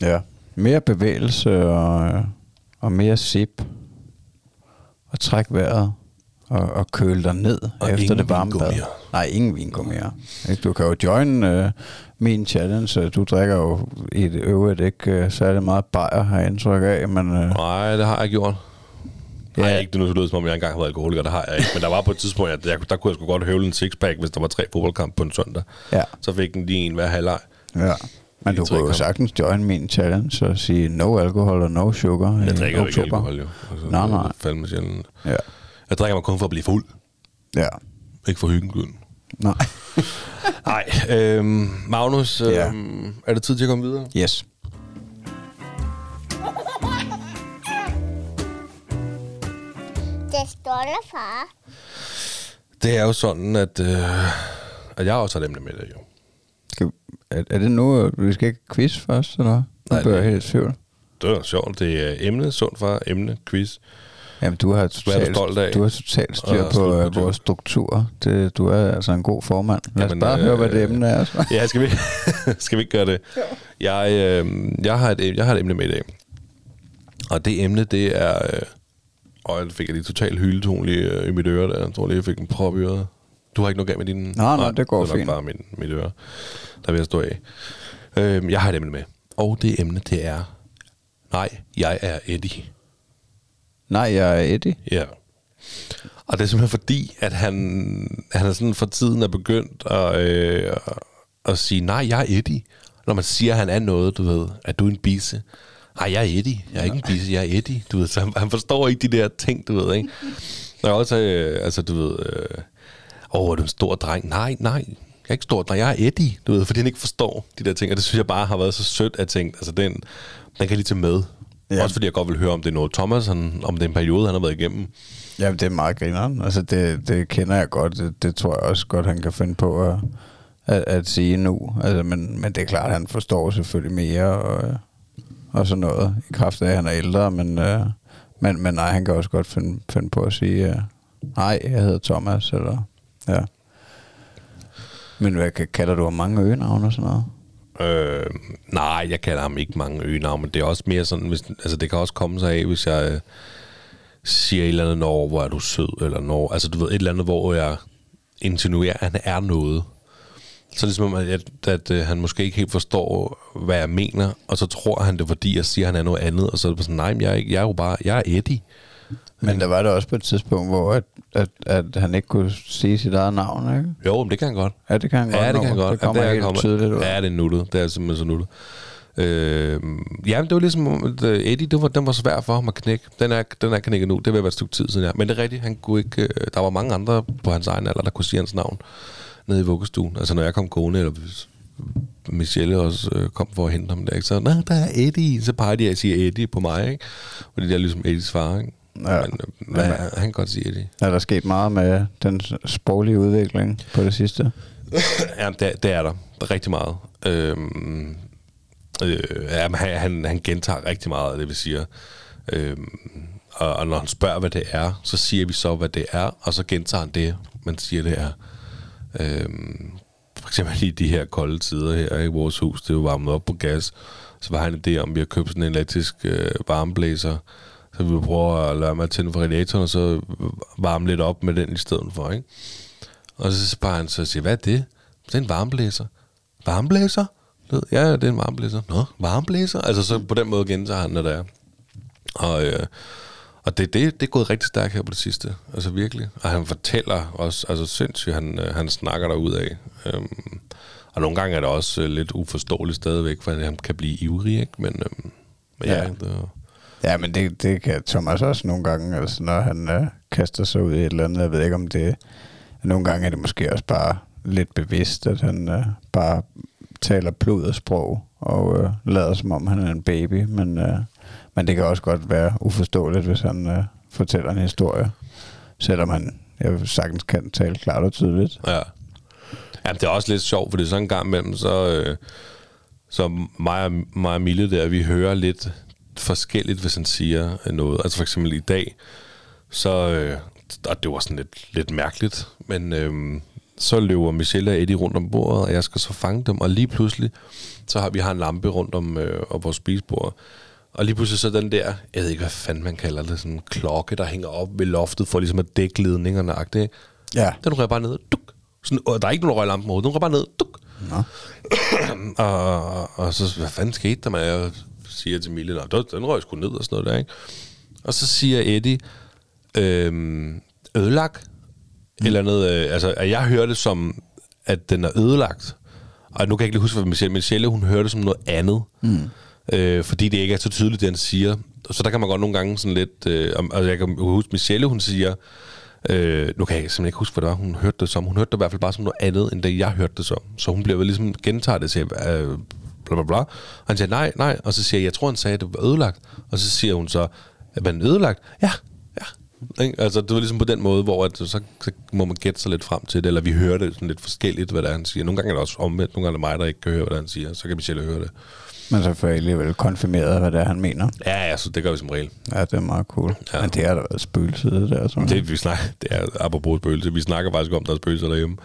Ja, mere bevægelse og, øh, og mere sip, og træk vejret, og, og køle dig ned Og efter det varme bad. Nej, ingen vingummier. Du kan jo join øh, min challenge. Du drikker jo i det øvrigt ikke øh, særlig meget bajer, har jeg indtryk af, men øh, Nej, det har jeg gjort. Ja. Nej, ikke det nu lyder som om, jeg engang har været alkoholiker, det har jeg ikke. Men der var på et tidspunkt, at jeg, der kunne jeg sgu godt høvle en sixpack, hvis der var tre fodboldkampe på en søndag. ja, Så fik den lige en hver halvleg. ja. Men du kunne jo sagtens join min challenge og sige no alkohol og no sugar Jeg drikker jo ikke alkohol, jo. Altså, Nej, nej. Fandme sjældent. Ja, Jeg drikker mig kun for at blive fuld. ja. Ikke for hyggen skyld. Nej. [laughs] Nej, øhm, Magnus, øhm, Ja. er det tid til at komme videre? Yes. Det står der, far. Det er jo sådan, at, øh, at jeg også har dem med det, jo. Skal, er, er det nu, at vi skal ikke quiz først, eller hvad? Nu Nej, det- helt i tvivl. Det er sjovt. Det er emne, sund far, emne, quiz. Jamen, du har er totalt, du stolt af? du har totalt styr Og på uh, struktur. vores struktur. Det, du er altså en god formand. Lad os Jamen, bare øh, høre, hvad det emne er. Så. [laughs] Ja, skal vi, [laughs] skal vi ikke gøre det? Jeg, øh, jeg, har et, jeg har et emne med i dag. Og det emne, det er... Øh, og jeg fik jeg lige totalt hyldeton lige øh, i mit øre der. Jeg tror lige, jeg fik en prop i øret. Du har ikke noget galt med din... Nej, nej, det går det er nok fint. bare min, mit øre, der vil jeg stå af. Øh, jeg har et emne med. Og det emne, det er... Nej, jeg er Eddie. Nej, jeg er Eddie. Ja. Og det er simpelthen fordi, at han, han er sådan for tiden er begyndt at, øh, at sige, nej, jeg er Eddie. Når man siger, at han er noget, du ved, at du er en bisse. Nej, jeg er Eddie. Jeg er ikke bisse, jeg er Eddie. Du ved, så han, forstår ikke de der ting, du ved, ikke? Når jeg også, øh, altså, du ved, øh, åh, er du en stor dreng? Nej, nej, jeg er ikke stor dreng, jeg er Eddie, du ved, fordi han ikke forstår de der ting. Og det synes jeg bare har været så sødt, at tænke, altså, den, den kan jeg lige tage med. Ja. Ja. Også fordi jeg godt vil høre, om det er noget Thomas, han, om det er en periode, han har været igennem. Jamen, det er meget grineren. Altså, det, det kender jeg godt. Det, det tror jeg også godt, han kan finde på at, at, at sige nu. Altså, men, men det er klart, han forstår selvfølgelig mere og, og sådan noget. I kraft af, at han er ældre. Men, øh, men, men nej, han kan også godt finde, finde på at sige, øh, nej, jeg hedder Thomas. Eller, ja. Men hvad kalder du ham mange øgenavne og sådan noget? Øh, nej, jeg kalder ham ikke mange øgenavne, men det er også mere sådan, hvis, altså det kan også komme sig af, hvis jeg øh, siger et eller andet, når, hvor er du sød, eller når, altså du ved, et eller andet, hvor jeg insinuerer, at han er noget. Så ligesom, at, at, at øh, han måske ikke helt forstår, hvad jeg mener, og så tror han det, fordi jeg siger, at han er noget andet, og så er det sådan, nej, men jeg er, ikke, jeg er jo bare, jeg er Eddie. Men der var det også på et tidspunkt, hvor at, at, at han ikke kunne sige sit eget navn, ikke? Jo, men det kan han godt. Ja, det kan han godt. Ja, det kan han godt. Det kommer ja, helt kommet- tydeligt ud. Ja, det er nuttet. Det er simpelthen så nuttet. Øh, ja, det var ligesom, om, at øh, Eddie, det var, den var svær for ham at knække. Den er, den er knækket nu. Det vil være et stykke tid siden, ja. Men det er rigtigt, han kunne ikke, øh, der var mange andre på hans egen alder, der kunne sige hans navn nede i vuggestuen. Altså, når jeg kom gående, eller Michelle også øh, kom for at hente ham der, ikke? så nej, der er Eddie. Så peger de og siger Eddie på mig, ikke? Fordi det er ligesom Eddies far, ikke? Ja. Men, øh, men han, han kan godt sige Eddie. Er der sket meget med den sproglige udvikling på det sidste? Ja, det, det er der. Rigtig meget. Øhm, øh, ja, han, han, han gentager rigtig meget af det, vi siger. Øhm, og, og når han spørger, hvad det er, så siger vi så, hvad det er, og så gentager han det, man siger, det er. Øhm, for eksempel i de her kolde tider her i vores hus, det er jo varmet op på gas, så var han en idé om, at vi har købt sådan en elektrisk øh, varmeblæser, så vi prøver at lade mig at tænde for radiatoren, og så varme lidt op med den i stedet for, ikke? Og så spørger han så og siger, hvad er det? Det er en varmeblæser. Varmeblæser? Ja, det er en varmeblæser. Nå, varmeblæser? Altså så på den måde gentager han, når det er. Og, øh, og det, det, det er gået rigtig stærkt her på det sidste. Altså virkelig. Og han fortæller også, altså sindssygt, han, øh, han snakker der ud af. Øhm, og nogle gange er det også øh, lidt uforståeligt stadigvæk, for han kan blive ivrig, ikke? Men, øhm, men ja, Ja. det, Ja, men det, det kan Thomas også nogle gange, altså når han øh, kaster sig ud i et eller andet. Jeg ved ikke, om det... Nogle gange er det måske også bare lidt bevidst, at han øh, bare taler pludersprog og øh, lader som om, han er en baby. Men, øh, men det kan også godt være uforståeligt, hvis han øh, fortæller en historie. Selvom han jeg sagtens kan tale klart og tydeligt. Ja. ja det er også lidt sjovt, fordi sådan en gang imellem, så, øh, så mig, og, mig og Mille der, vi hører lidt forskelligt, hvis han siger noget. Altså for eksempel i dag, så, øh, og det var sådan lidt, lidt mærkeligt, men øh, så løber Michelle og Eddie rundt om bordet, og jeg skal så fange dem, og lige pludselig, så har vi har en lampe rundt om, øh, op vores spisebord, og lige pludselig så den der, jeg ved ikke, hvad fanden man kalder det, sådan en klokke, der hænger op ved loftet, for ligesom at dække ledningerne. agtigt? Ja. Den rører bare ned. Duk. Sådan, og der er ikke nogen, lampen overhovedet. Den rører bare ned. Duk. Nå. [clears throat] Og, og så, hvad fanden skete der med, jeg siger til Mille, "Nå, den- den røg sgu ned og sådan noget der, ikke? Og så siger Eddie, øhm, ødelagt, mm. eller noget, øh, altså, at jeg hører det som, at den er ødelagt. Og nu kan jeg ikke lige huske, hvad Michelle, Michelle hun hører det som noget andet. Mm. Øh, fordi det ikke er så tydeligt, det han siger. Så der kan man godt nogle gange sådan lidt... Øh, altså jeg kan huske, Michelle, hun siger... Øh, nu kan jeg simpelthen ikke huske, hvad det var, hun hørte det som. Hun hørte det i hvert fald bare som noget andet, end det jeg hørte det som. Så hun bliver vel ligesom gentaget det, siger, øh, bla bla bla. Og han siger, nej, nej. Og så siger jeg, jeg tror, han sagde, at det var ødelagt. Og så siger hun så, at man ødelagt? Ja, ja. Ikke? Altså, det var ligesom på den måde, hvor at, så, så må man gætte sig lidt frem til det, eller vi hører det sådan lidt forskelligt, hvad det han siger. Nogle gange er det også omvendt, nogle gange er det mig, der ikke kan høre, hvad der han siger. Så kan Michelle høre det. Men så får jeg alligevel konfirmeret, hvad det er, han mener. Ja, ja, så det gør vi som regel. Ja, det er meget cool. Ja. Men det har der været spøgelset der. Som Det, vi snakker, det er apropos spøgelse. Vi snakker faktisk om, der er spøgelser derhjemme.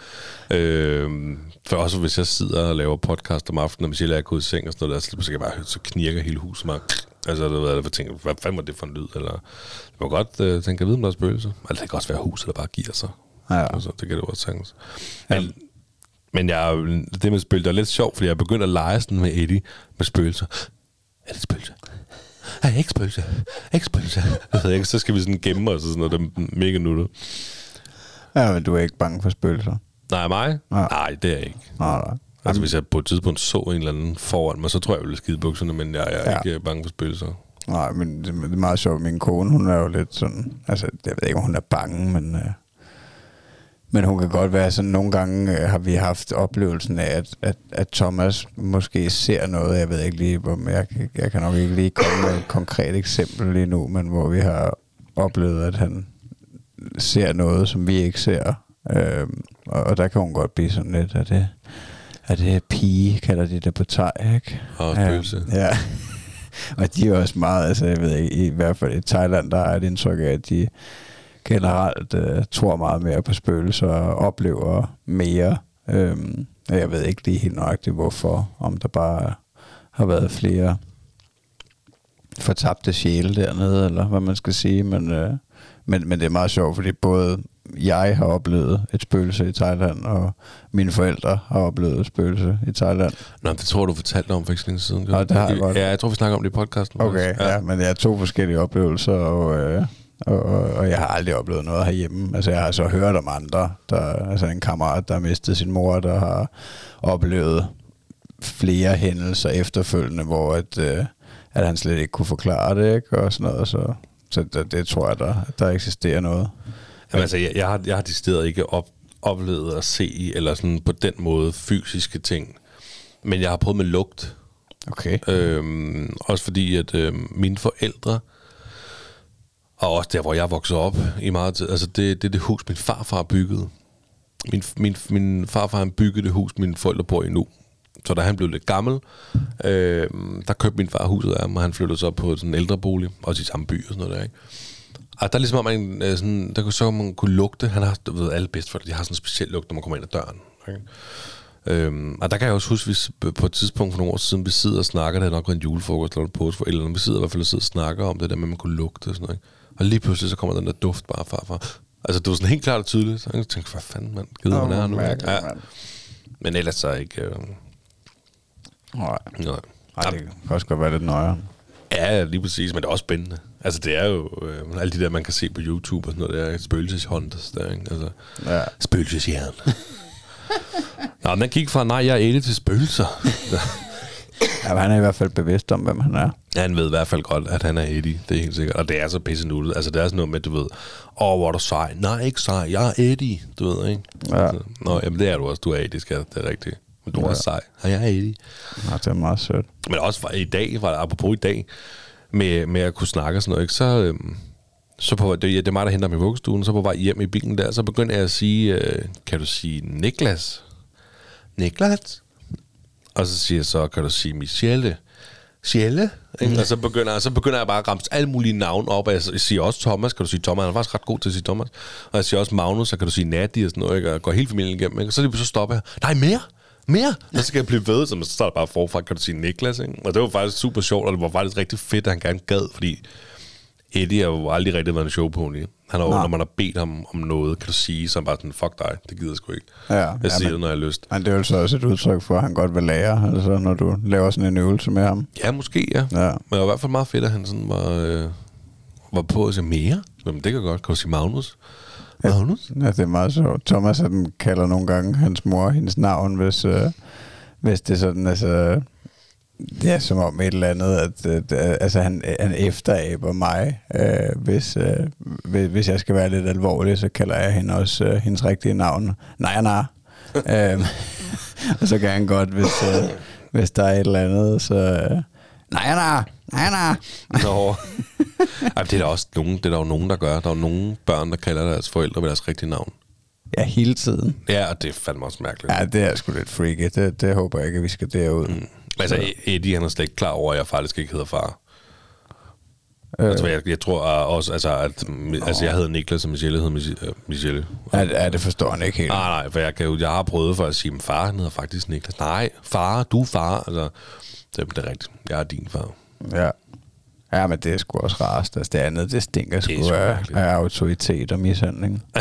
Øh, for også hvis jeg sidder og laver podcast om aftenen, og Michelle er gået i seng og sådan noget, der, så kan jeg bare så knirker hele huset mig. Altså, det ved jeg, tænker, hvad fanden var det for en lyd? Eller, det var godt øh, tænke, jeg ved, om der er spøgelser. Eller det kan også være huset, der bare giver sig. Ja. Altså, det kan det også sagtens. Men, men jeg, er det med spøgelser er lidt sjovt, fordi jeg er begyndt at lege sådan med Eddie med spøgelser. Er det et spøgelse? Er jeg ikke spøgelse? Ikke spøgelse? Jeg ved ikke, så skal vi sådan gemme os og sådan noget, det er mega nuttet. Ja, men du er ikke bange for spøgelser? Nej, mig? Nej. Nej, det er jeg ikke. Nej, nej. Altså, hvis jeg på et tidspunkt så en eller anden foran mig, så tror jeg, jeg ville skide bukserne, men jeg, jeg er Ja. ikke bange for spøgelser. Nej, men det, det er meget sjovt. Min kone, hun er jo lidt sådan... Altså, jeg ved ikke, om hun er bange, men... Øh, men hun kan godt være sådan, nogle gange øh, har vi haft oplevelsen af, at, at, at Thomas måske ser noget, jeg ved ikke lige, hvor jeg, jeg kan nok ikke lige komme med et konkret eksempel lige nu, men hvor vi har oplevet, at han ser noget, som vi ikke ser. Øh, og, og der kan hun godt blive sådan lidt, at det, at det er pige, kalder de det på thai, ikke? Og spøgelse. Ja. ja. [laughs] og de er også meget, altså jeg ved ikke, i hvert fald i Thailand, der er et indtryk af, at de generelt øh, tror meget mere på spøgelser og oplever mere. Øhm, og jeg ved ikke lige helt nøjagtigt, hvorfor. Om der bare har været flere fortabte sjæle dernede, eller hvad man skal sige. Men, øh, men, men det er meget sjovt, fordi både jeg har oplevet et spøgelse i Thailand, og mine forældre har oplevet et spøgelse i Thailand. Nå, det tror du fortalte om for ikke så længe siden. Nå, det har jeg godt. Ja, jeg tror, vi snakker om det i podcasten. Okay, ja. ja, men jeg har to forskellige oplevelser, og, øh, og, og, jeg har aldrig oplevet noget herhjemme. Altså, jeg har så hørt om andre, der, altså en kammerat, der har mistet sin mor, der har oplevet flere hændelser efterfølgende, hvor at, øh, at han slet ikke kunne forklare det, ikke? og sådan noget, så, så det, det tror jeg, der, der eksisterer noget. Jamen, altså, jeg, jeg, har, jeg har decideret ikke op, oplevet at se, eller sådan på den måde, fysiske ting. Men jeg har prøvet med lugt. Okay. Øhm, også fordi, at øhm, mine forældre, og også der, hvor jeg voksede op i meget tid, altså det, det er det hus, min farfar byggede. Min, min, min farfar han byggede det hus, mine forældre bor i nu. Så da han blev lidt gammel, øh, der købte min far huset af ham, og han flyttede så op på sådan en ældrebolig, også i samme by og sådan noget der, ikke? Og der er ligesom, at man, øh, sådan, der kunne så man kunne lugte. Han har, du ved, alle bedst for det, de har sådan en speciel lugt, når man kommer ind ad døren. Okay? Øhm, og der kan jeg også huske, hvis på et tidspunkt for nogle år siden, vi sidder og snakker, det har nok været en julefrokost eller en påske, eller når vi sidder i hvert fald og sidder og snakker om det der med, at man kunne lugte og sådan noget. Ikke? Og lige pludselig så kommer den der duft bare fra, fra. Altså, det var sådan helt klart og tydeligt. Så jeg tænkte, hvad fanden, mand, gider Åh, man er nu? mærkeligt, Ja. Men ellers så ikke... Øh, Nej. nej. Ej, det kan også godt være lidt nøjere. Ja, lige præcis, men det er også spændende. Altså, det er jo øh, alle de der, man kan se på YouTube og sådan noget, der er spøgelseshunters der, ikke? Altså, Ja. spøgelsesjern. [laughs] Nå, men den gik fra, nej, jeg er Eddie til spøgelser. [laughs] ja han er i hvert fald bevidst om, hvem han er. Ja, han ved i hvert fald godt, at han er Eddie. Det er helt sikkert. Og det er så pisse nuttet. Altså, det er sådan noget med, du ved, åh, oh, hvor er du sej. Nej, ikke sej. Jeg er Eddie, du ved, ikke? Ja. Altså, Nå, jamen, det er du også. Du er Eddie, skat. Det er rigtigt. Men du er Ja. også sej. Og jeg er Eddie. Ja, det er meget sødt. Men også fra i dag, fra, apropos i dag, med, med at kunne snakke og sådan noget, ikke? så, øhm, så på, det, det er mig, der henter mig i vuggestuen, så på vej hjem i bilen der, så begyndte jeg at sige, øh, kan du sige Niklas? Niklas? Og så siger jeg så, kan du sige Michelle? Michelle? Ikke? Og så begynder, så begynder jeg bare at ramse alle mulige navne op, og jeg siger også Thomas, kan du sige Thomas? Han er faktisk ret god til at sige Thomas. Og jeg siger også Magnus, så kan du sige Nadi og sådan noget, ikke? og jeg går hele familien igennem. Ikke? Og så, lige så stopper jeg. Nej, mere! Mere! Og så skal jeg blive ved, så så starter bare forfra, kan du sige Niklas, ikke? Og det var faktisk super sjovt, og det var faktisk rigtig fedt, at han gerne gad, fordi Eddie har jo aldrig rigtig været en showpony. Han har når man har bedt ham om noget, kan du sige, så han bare sådan, fuck dig, det gider jeg sgu ikke. Ja, jeg ja, siger men- det, når jeg har lyst. Men det er jo så også et udtryk for, at han godt vil lære, altså når du laver sådan en øvelse med ham. Ja, måske, ja. Ja. Men det var i hvert fald meget fedt, at han sådan var, øh, var på at sige mere. Jamen, det kan godt. Kan du sige Magnus? Magnus? Ja, det er meget sjovt. Thomas han kalder nogle gange hans mor hendes navn, hvis, øh, hvis det er sådan, altså... Er som om et eller andet, at, at, at altså, han, han efteraber mig. Øh, hvis, øh, hvis, hvis jeg skal være lidt alvorlig, så kalder jeg hende også øh, hendes rigtige navn. Nej, nej. øh, [laughs] og så kan han godt, hvis, øh, hvis der er et eller andet, så... Øh, nej, nej, nej, nej. Nå. Ej, det er der også nogen, det er der jo nogen, der gør. Der er jo nogle børn, der kalder deres forældre ved deres rigtige navn. Ja, hele tiden. Ja, og det er fandme også mærkeligt. Ja, det er sgu lidt freaky. Det, det håber jeg ikke, at vi skal derud. Mm. Altså, Eddie, han er slet ikke klar over, at jeg faktisk ikke hedder far. Øh, Altså, jeg, jeg tror også, altså, at altså, jeg hedder Niklas, og Michelle hedder øh, Michelle. ja, ja, det forstår han ikke helt. Nej, nej, for jeg, kan jeg har prøvet for at sige, at far han hedder faktisk Niklas. Nej, far, du er far. Altså, det, det er rigtigt. Jeg er din far. Ja. Ja, men det er sgu også rarest. Altså, det andet, det stinker Det er sgu sgu af, af autoritet og mishandling. [laughs]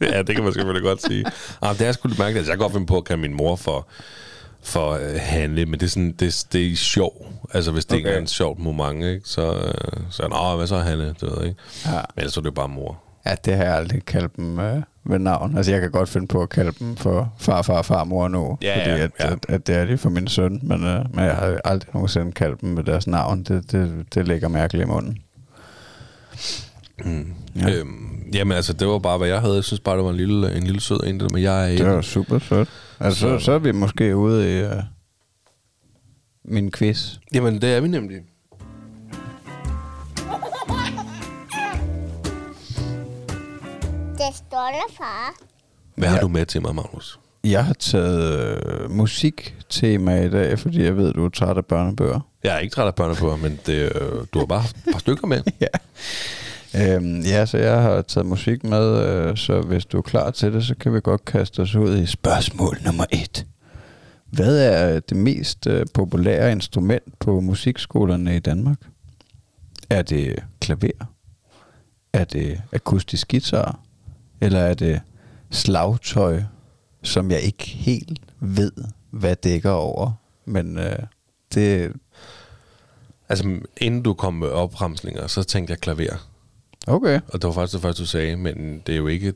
ja, det kan man selvfølgelig godt sige. Ah, det er sgu lidt mærkeligt. Altså, jeg kan godt finde på at kalde min mor for, for uh, Hanne, men det er, sådan, det, det er sjov. Altså, hvis det okay. ikke er en sjovt moment, ikke, så, uh, så er det, "Nå, hvad så Hanne? Det ved ikke. Ja. Men ellers er det jo bare mor. Ja, det har jeg aldrig kaldt dem øh, ved navn. Altså, jeg kan godt finde på at kalde dem for far, far, farmor nu. Ja, fordi ja, at, ja. At, at, det er de for min søn. Men, øh, men jeg har aldrig nogensinde kaldt dem med deres navn. Det, det, det ligger mærkeligt i munden. Mm. Ja. Øhm, jamen, altså, det var bare, hvad jeg havde. Jeg synes bare, det var en lille, en lille sød en, med, jeg er Det var super sødt. Altså, så, Så- er vi måske ude i øh, min quiz. Jamen, det er vi nemlig. Det står der, far. Hvad har Ja. du med til mig, Magnus? Jeg har taget øh, musiktema i dag, fordi jeg ved, du er træt af børnebøger. Jeg er ikke træt af børnebøger, men det, øh, du har bare haft et par stykker med. [laughs] ja. Øhm, ja, så jeg har taget musik med, øh, så hvis du er klar til det, så kan vi godt kaste os ud i spørgsmål nummer et. Hvad er det mest øh, populære instrument på musikskolerne i Danmark? Er det klaver? Er det akustisk guitar? Eller er det slagtøj, som jeg ikke helt ved, hvad dækker over? Men øh, det... Altså, inden du kom med opremslinger, så tænkte jeg klaver. Okay. Og det var faktisk det første, du sagde, men det er jo ikke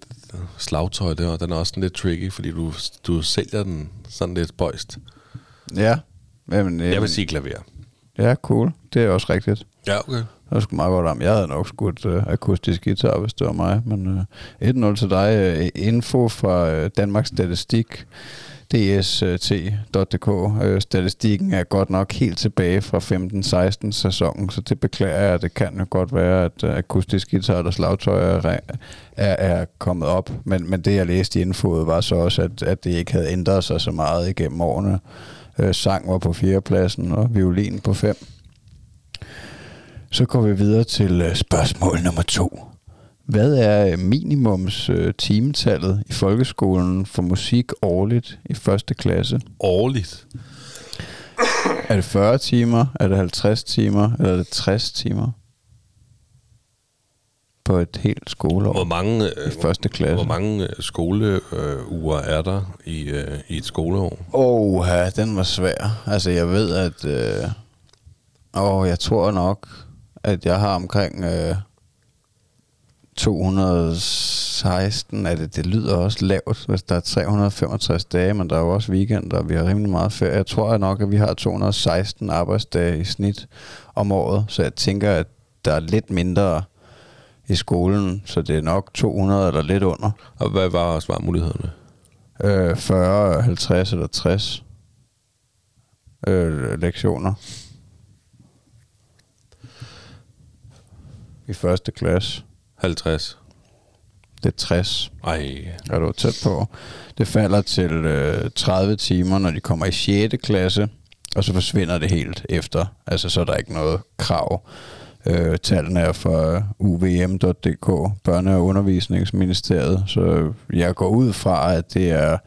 slagtøj, det er, den er også sådan lidt tricky, fordi du, du sælger den sådan lidt bøjst. Ja. Jamen, Jeg vil sige klaver. Ja, cool. Det er også rigtigt. Ja, okay. Det var sgu meget godt om. Jeg havde nok skudt uh, akustisk guitar, hvis det var mig. Men uh, 1-0 til dig. Uh, info fra uh, Danmarks Statistik, dst.dk. Øh, statistikken er godt nok helt tilbage fra 15-16 sæsonen, så det beklager jeg. Det kan jo godt være, at øh, akustisk guitar og slagtøj er, er, er kommet op. Men, men det, jeg læste i infoet, var så også, at, at det ikke havde ændret sig så meget igennem årene. Øh, sang var på fjerdepladsen, og violin på fem. Så går vi videre til øh, spørgsmål nummer to. Hvad er øh, minimums øh, timetallet i folkeskolen for musik årligt i første klasse? Årligt. Er det 40 timer? Er det 50 timer? Eller er det 60 timer? På et helt skoleår. Hvor mange, øh, I første klasse. Hvor mange øh, skoleuger er der i, øh, i et skoleår? Åh, oh, den var svær. Altså, jeg ved, at... Øh, åh, jeg tror nok, at jeg har omkring øh, 216. Er det, det lyder også lavt, hvis der er 365 dage, men der er jo også weekender, og vi har rimelig meget ferie. Jeg tror nok, at vi har 216 arbejdsdage i snit om året, så jeg tænker, at der er lidt mindre i skolen, så det er nok 200 eller lidt under. Og hvad var svarmulighederne? Øh, 40, 50 eller 60 øh, lektioner. I første klasse. 50. Det er 60. Ej, Er du tæt på? Det falder til øh, 30 timer, når de kommer i 6. klasse, og så forsvinder det helt efter. Altså, så er der ikke noget krav. Øh, tallene er fra uvm.dk, Børne- og Undervisningsministeriet, så jeg går ud fra, at det er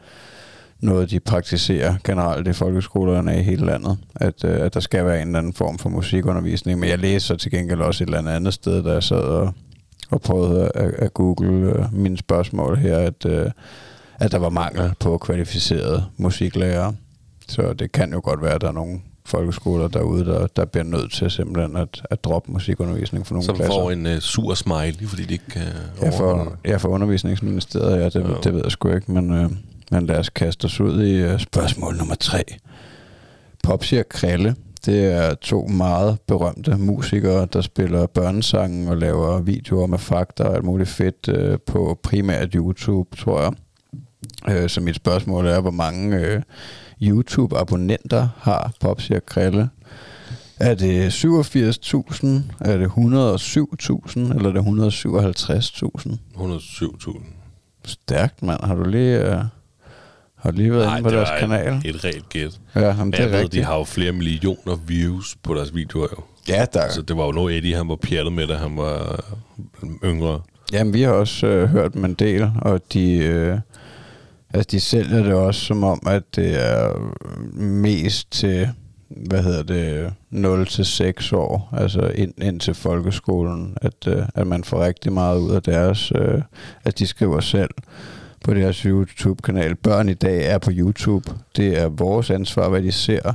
noget, de praktiserer generelt i folkeskolerne i hele landet, at, øh, at der skal være en eller anden form for musikundervisning. Men jeg læser til gengæld også et eller andet andet sted, da jeg sad og, og prøvede at, at google øh, mine spørgsmål her, at, øh, at der var mangel på kvalificerede musiklærere. Så det kan jo godt være, at der er nogle folkeskoler derude, der, der bliver nødt til simpelthen at, at droppe musikundervisning for nogle som klasser. får en uh, sur smiley, fordi de ikke kan Ja, overholde for, det. ja, for undervisningsministeriet, ja, det, Ja. det ved jeg sgu ikke, men, øh, men lad os kaste os ud i øh, spørgsmål nummer tre. Popsi og Krille, det er to meget berømte musikere, der spiller børnesange og laver videoer med fakta og alt muligt fedt øh, på primært YouTube, tror jeg. Øh, så mit spørgsmål er, hvor mange øh, YouTube-abonnenter har Popsi og Krille? Er det 87.000? Er det 107.000? Eller er det 157.000? 107.000. Stærkt, mand. Har du lige, uh, har du lige været inde på deres var kanal? Et, et reelt gæt. Ja, jamen, Men det jeg er ved, rigtigt. de har jo flere millioner views på deres videoer jo. Ja, der, Altså, det var jo noget Eddie, han var pjattet med, da han var yngre. jamen, vi har også øh, hørt dem en del, og de, øh, altså, de sælger det også som om, at det er mest til, hvad hedder det, 0 til 6 år, altså ind, ind til folkeskolen, at, øh, at man får rigtig meget ud af deres, øh, at de skriver selv på deres YouTube-kanal. Børn i dag er på YouTube. Det er vores ansvar, hvad de ser.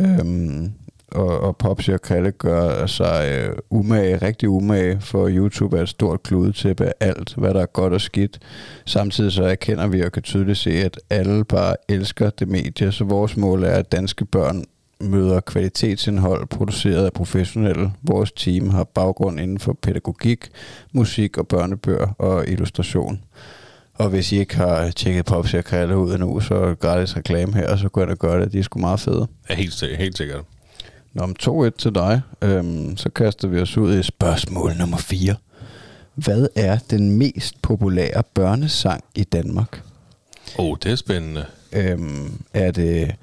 Øhm, og, og Popsi og Kalle gør sig øh, umage, rigtig umage, for YouTube er et stort kludetæppe af alt, hvad der er godt og skidt. Samtidig så erkender vi og kan tydeligt se, at alle bare elsker det medie, så vores mål er, at danske børn møder kvalitetsindhold produceret af professionelle. Vores team har baggrund inden for pædagogik, musik og børnebøger og illustration. Og hvis I ikke har tjekket Popsi og Kalle ud endnu, så gratis reklame her, så gå ind og gør det. De er sgu meget fede. Ja, helt, sikkert- helt sikkert. Nå, om 2-1 til dig. Øhm, så kaster vi os ud i spørgsmål nummer 4. Hvad er den mest populære børnesang i Danmark? Åh, oh, det er spændende. Øhm, er det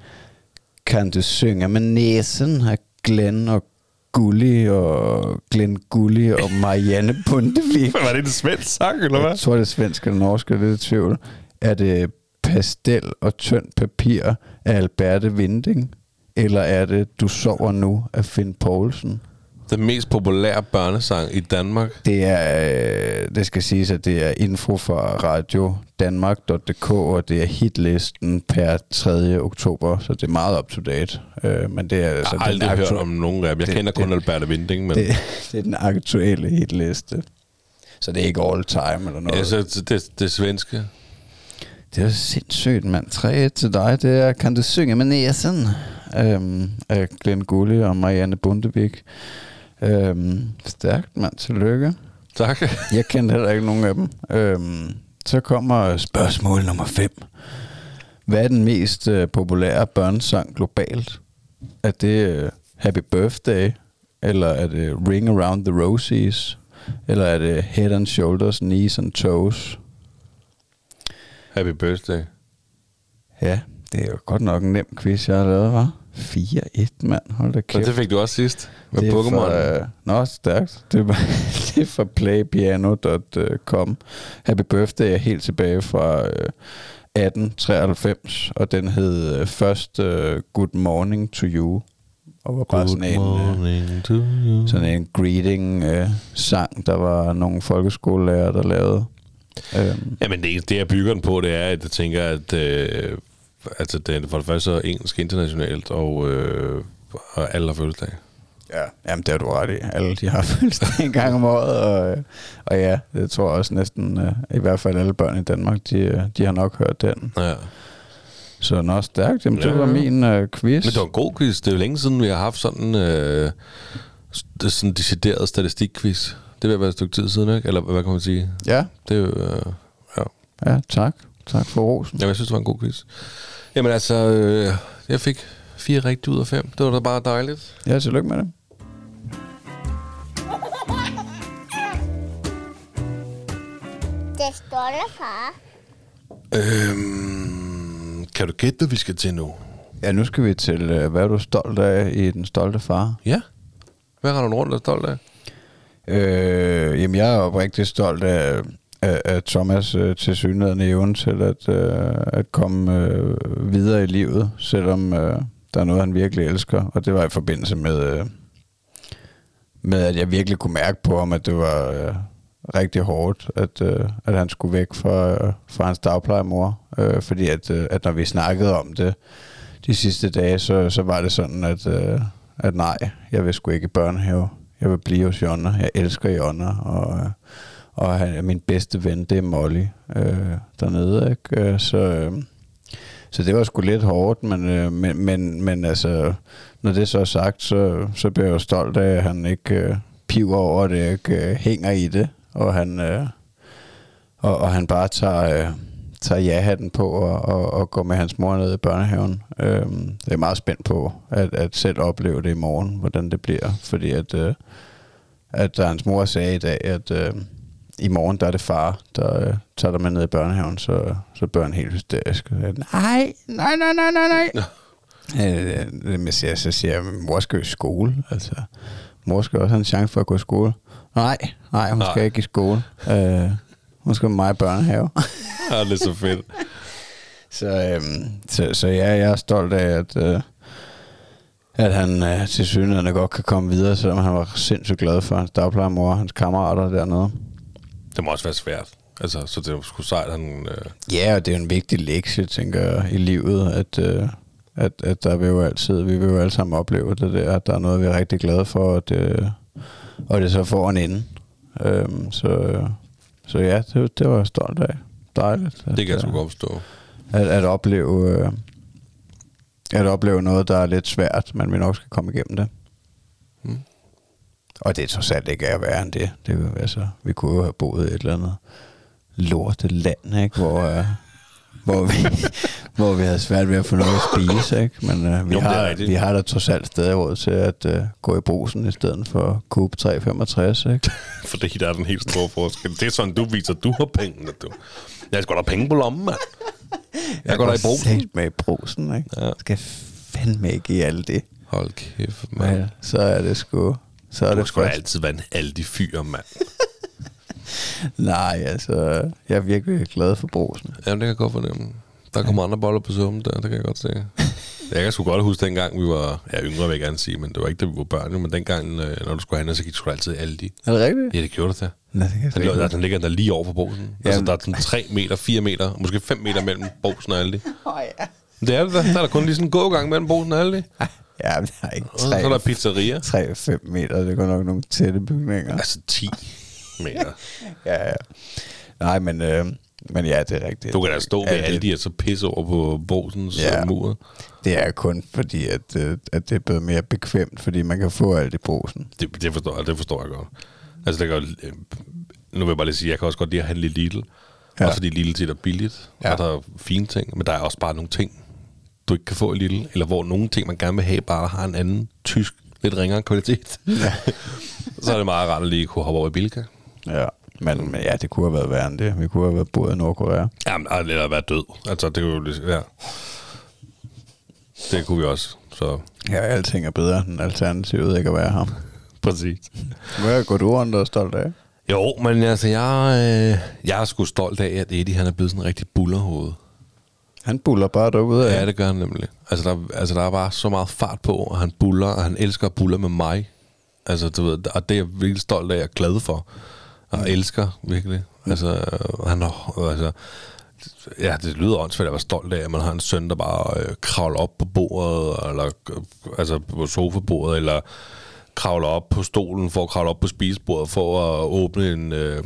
Kan du synge med næsen af Glenn og Gulli og Glenn Gulli og [laughs] Marianne Bundevik? Var det en svensk sang, eller hvad? Jeg tror, det er svensk eller norsk, jeg er lidt tvivl. Er det Pastel og Tyndt Papir af Alberte Vinding? Eller er det Du sover nu af Finn Poulsen? Den mest populære børnesang i Danmark. Det er, øh, det skal siges, at det er info fra radiodanmark.dk, og det er hitlisten per 3. oktober, så det er meget up to date. Øh, men det er Jeg altså har aldrig den hørt aktu- om nogen af dem. Jeg det- kender kun det- Alberte Vinding, men... [laughs] det, det er den aktuelle hitliste. Så det er ikke all time eller noget. Altså, det, det svenske. Det er sindssygt, mand. 3-1 til dig. Det er Kan du synge med næsen? Øhm, af Glenn Gulli og Marianne Bundevik. Øhm, stærkt, mand. Tillykke. Tak. [laughs] Jeg kendte heller ikke nogen af dem. Øhm, så kommer spørgsmål nummer 5. Hvad er den mest øh, populære børnesang globalt? Er det øh, Happy Birthday? Eller er det Ring Around the Rosies? Eller er det Head and Shoulders, Knees and Toes? Happy birthday. Ja, det er jo godt nok en nem quiz, jeg har lavet, var. 4-1, mand. Hold da Men kæft. det fik du også sidst med det er Pokémon. fra, øh, Nå, stærkt. Det er, [laughs] det er fra playpiano.com. Happy Birthday er helt tilbage fra øh, 1893, og den hed øh, først øh, Good Morning to You. Og var bare sådan en, morning to you. sådan en greeting-sang, der var nogle folkeskolelærer, der lavede. Øhm, Jamen det, det jeg bygger den på, det er, at jeg tænker, at øh, altså, det er for det første så engelsk internationalt, og, øh, og alle har fødselsdag. Ja, jamen det har du ret i. Alle de har [laughs] fødselsdag en gang om året, og, og ja, det tror jeg også næsten, øh, i hvert fald alle børn i Danmark, de, øh, de har nok hørt den. Ja. Så nå, stærkt. Jamen, det Ja. var min øh, quiz. Men det var en god quiz. Det er jo længe siden, vi har haft sådan øh, er sådan en decideret statistikquiz. Det vil være et stykke tid siden, ikke? Eller hvad kan man sige? Ja, Det er jo, øh, ja. ja, tak. Tak for rosen. Jamen, jeg synes, det var en god quiz. Jamen altså, øh, jeg fik fire rigtige ud af fem. Det var da bare dejligt. Ja, tillykke med det. Det stolte far. Øhm, kan du gætte, hvad vi skal til nu? Ja, nu skal vi til, øh, hvad er du stolt af i Den Stolte Far? Ja. Hvad har du rundt og er stolt af? Øh, jamen, jeg er oprigtigt stolt af, af, Thomas øh, til synligheden evne til at, øh, at komme øh, videre i livet, selvom øh, der er noget, han virkelig elsker. Og det var i forbindelse med, øh, med at jeg virkelig kunne mærke på ham, at det var øh, rigtig hårdt, at, øh, at han skulle væk fra, øh, fra hans dagplejemor. Øh, fordi at, øh, at når vi snakkede om det de sidste dage, så, så var det sådan, at, øh, at nej, jeg vil sgu ikke i børnehave. Jeg vil blive hos Jonna. Jeg elsker Jonna, og, øh, og han er min bedste ven, det er Molly øh, dernede. Ikke? Øh, så, øh, så det var sgu lidt hårdt, men, øh, men, men, men altså, når det så er sagt, så, så bliver jeg jo stolt af, at han ikke øh, piver over det, ikke øh, hænger i det, og han, øh, og, og han bare tager, øh, tager ja-hatten på og, og, og går med hans mor ned i børnehaven. Øhm, det er meget spændt på at, at selv opleve det i morgen, hvordan det bliver, fordi at, øh, at hans mor sagde i dag, at øh, i morgen der er det far, der øh, tager dig med ned i børnehaven, så, så han helt hysterisk. Nej, nej, nej, nej, nej, nej. Øh, øh, men så, så siger jeg, "Men mor skal jo i skole. Altså, mor skal også have en chance for at gå i skole. Nej, nej, hun Nej. skal ikke i skole. Øh, hun skal med mig i børnehave. Ja, det er så fedt. [laughs] så, øhm, så, så ja, jeg er stolt af, at, øh, at han øh, til synligheden godt kan komme videre, selvom han var sindssygt glad for hans dagplejemor og hans kammerater dernede. Det må også være svært. Altså, så det er jo sgu sejt, han... Øh, Ja, og det er jo en vigtig lektie, tænker jeg, i livet, at, øh, at, at der vil jo altid, vi vil jo alle sammen opleve det der, at der er noget, vi er rigtig glade for, og det, og det så får en ende. Øhm, så, så ja, det, det var jeg stolt af. Dejligt. At, det kan jeg sgu øh, godt forstå. at, at opleve øh, at opleve noget, der er lidt svært, men vi nok skal komme igennem det. Mm. Og det er trods alt ikke er værre end det. det jo, altså, vi kunne jo have boet et eller andet lorteland, ikke? Hvor, øh, hvor, vi, [laughs] hvor vi havde svært ved at få noget at spise, ikke? Men øh, vi, Jo, har, vi har da trods alt stadig råd til at øh, gå i brusen i stedet for Coop 365, ikke? [laughs] Fordi der er den helt store forskel. Det er sådan, du viser, at du har pengene, du. Jeg skal da penge på lommen, mand. [laughs] Jeg går da i brusen. Med i brusen, ikke? Ja. Ja. Skal fandme ikke i alt det. Hold kæft, mand. Ja, så er det sgu... Så er Du det først. altid være en aldi fyr, mand. [laughs] Nej, altså, jeg er virkelig glad for brusen. Jamen, det kan jeg godt fornemme. Der kommer andre boller på summen der, det kan jeg godt se. [laughs] Jeg kan sgu godt huske dengang, vi var... Ja, yngre vil jeg gerne sige, men det var ikke, da vi var børn. Men dengang, øh, når du skulle handle, så gik du altid i Aldi. Er det rigtigt? Ja, det gjorde du da. Nej, det kan jeg Den, den ligger der lige over for brosen. Altså, Jamen. der er sådan 3 meter, 4 meter, måske 5 meter mellem brosen og Aldi. [laughs] Åh, ja. Det er det da. Der er der kun lige sådan en gågang mellem brosen og Aldi. Ja, men der er ikke Og så er der 3, pizzeria. 3 5 meter. Det går nok nogle tætte bygninger. Altså 10 meter. [laughs] Ja, ja. Nej, men, øh, men ja, det er rigtigt. Du kan da stå ved det- Aldi og så pisse over på brosens Ja. ja. mur. Det er kun fordi, at, øh, at det er blevet mere bekvemt, fordi man kan få alt i brusen. Det, det, forstår jeg, det forstår jeg godt. Altså, det kan, øh, nu vil jeg bare lige sige, jeg kan også godt lide at handle i Lidl. Ja. Også fordi Lidl tit er billigt, ja. og der er fine ting. Men der er også bare nogle ting, du ikke kan få i Lidl. Eller hvor nogle ting, man gerne vil have, bare har en anden tysk, lidt ringere kvalitet. Ja. [laughs] så er det meget rart at lige kunne hoppe over i Bilka. Ja. Men, men ja, det kunne have været værre end det. Vi kunne have været boet i Nordkorea. Jamen, eller være død. Altså, det kunne jo. Ja. Det kunne vi også Så Ja, alting er bedre end alternativet ikke at være ham. [laughs] præcis. Hvad går du rundt og er stolt af? Jo, men altså, jeg, øh, jeg er sgu stolt af, at Eddie han er blevet sådan en rigtig bullerhoved. Han buller bare derude af. Ja, det gør han nemlig. Altså der, altså, der er bare så meget fart på, og han buller, og han elsker at buller med mig. Altså, du ved, og det er jeg virkelig stolt af, jeg er glad for. Og mm. elsker, virkelig. Altså, han har, altså, ja, det lyder åndssvagt at være stolt af, at man har en søn, der bare øh, kravler op på bordet, eller øh, altså på sofabordet, eller kravler op på stolen for at kravle op på spisebordet for at åbne en, øh,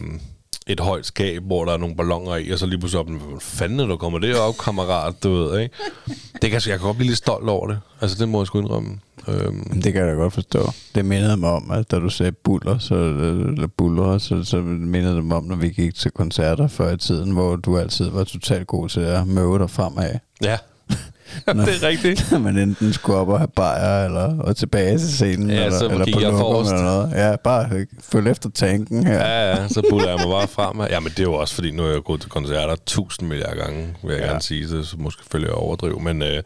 et højt skab, hvor der er nogle ballonger i, og så lige pludselig op, hvad fanden er der kommer det op, kammerat, du ved, ikke? Det kan, jeg kan godt blive lidt stolt over det. Altså, det må jeg sgu indrømme. Øhm, Det kan jeg da godt forstå. Det mindede mig om, at da du sagde buller, så, eller buller, så, så mindede det mig om, når vi gik til koncerter før i tiden, hvor du altid var totalt god til at møve dig fremad. ja, det er rigtigt. [laughs] Når man enten skulle op og have bajer, eller og tilbage til scenen, Ja, eller, så eller på lokum eller noget. Ja, bare følg efter tanken her. Ja, ja, så buller jeg mig bare frem. Ja, men det er jo også, fordi nu er jeg gået til koncerter tusind milliarder gange, vil jeg Ja. gerne sige det, så måske selvfølgelig jeg overdrive, men øh,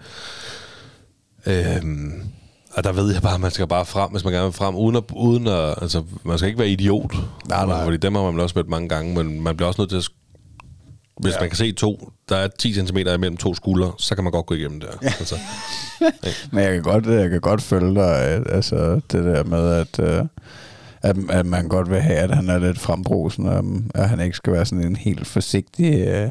øh, og der ved jeg bare, at man skal bare frem, hvis man gerne vil frem, uden at, uden at altså, man skal ikke være idiot. Nej, nej. Fordi dem har man også mødt mange gange, men man bliver også nødt til at hvis Ja. man kan se to, der er 10 cm imellem to skuldre, så kan man godt gå igennem der. Ja. Altså, [laughs] Men jeg kan godt, jeg kan godt følge dig, altså det der med, at, øh, at, at man godt vil have, at han er lidt frembrusende, og at han ikke skal være sådan en helt forsigtig øh,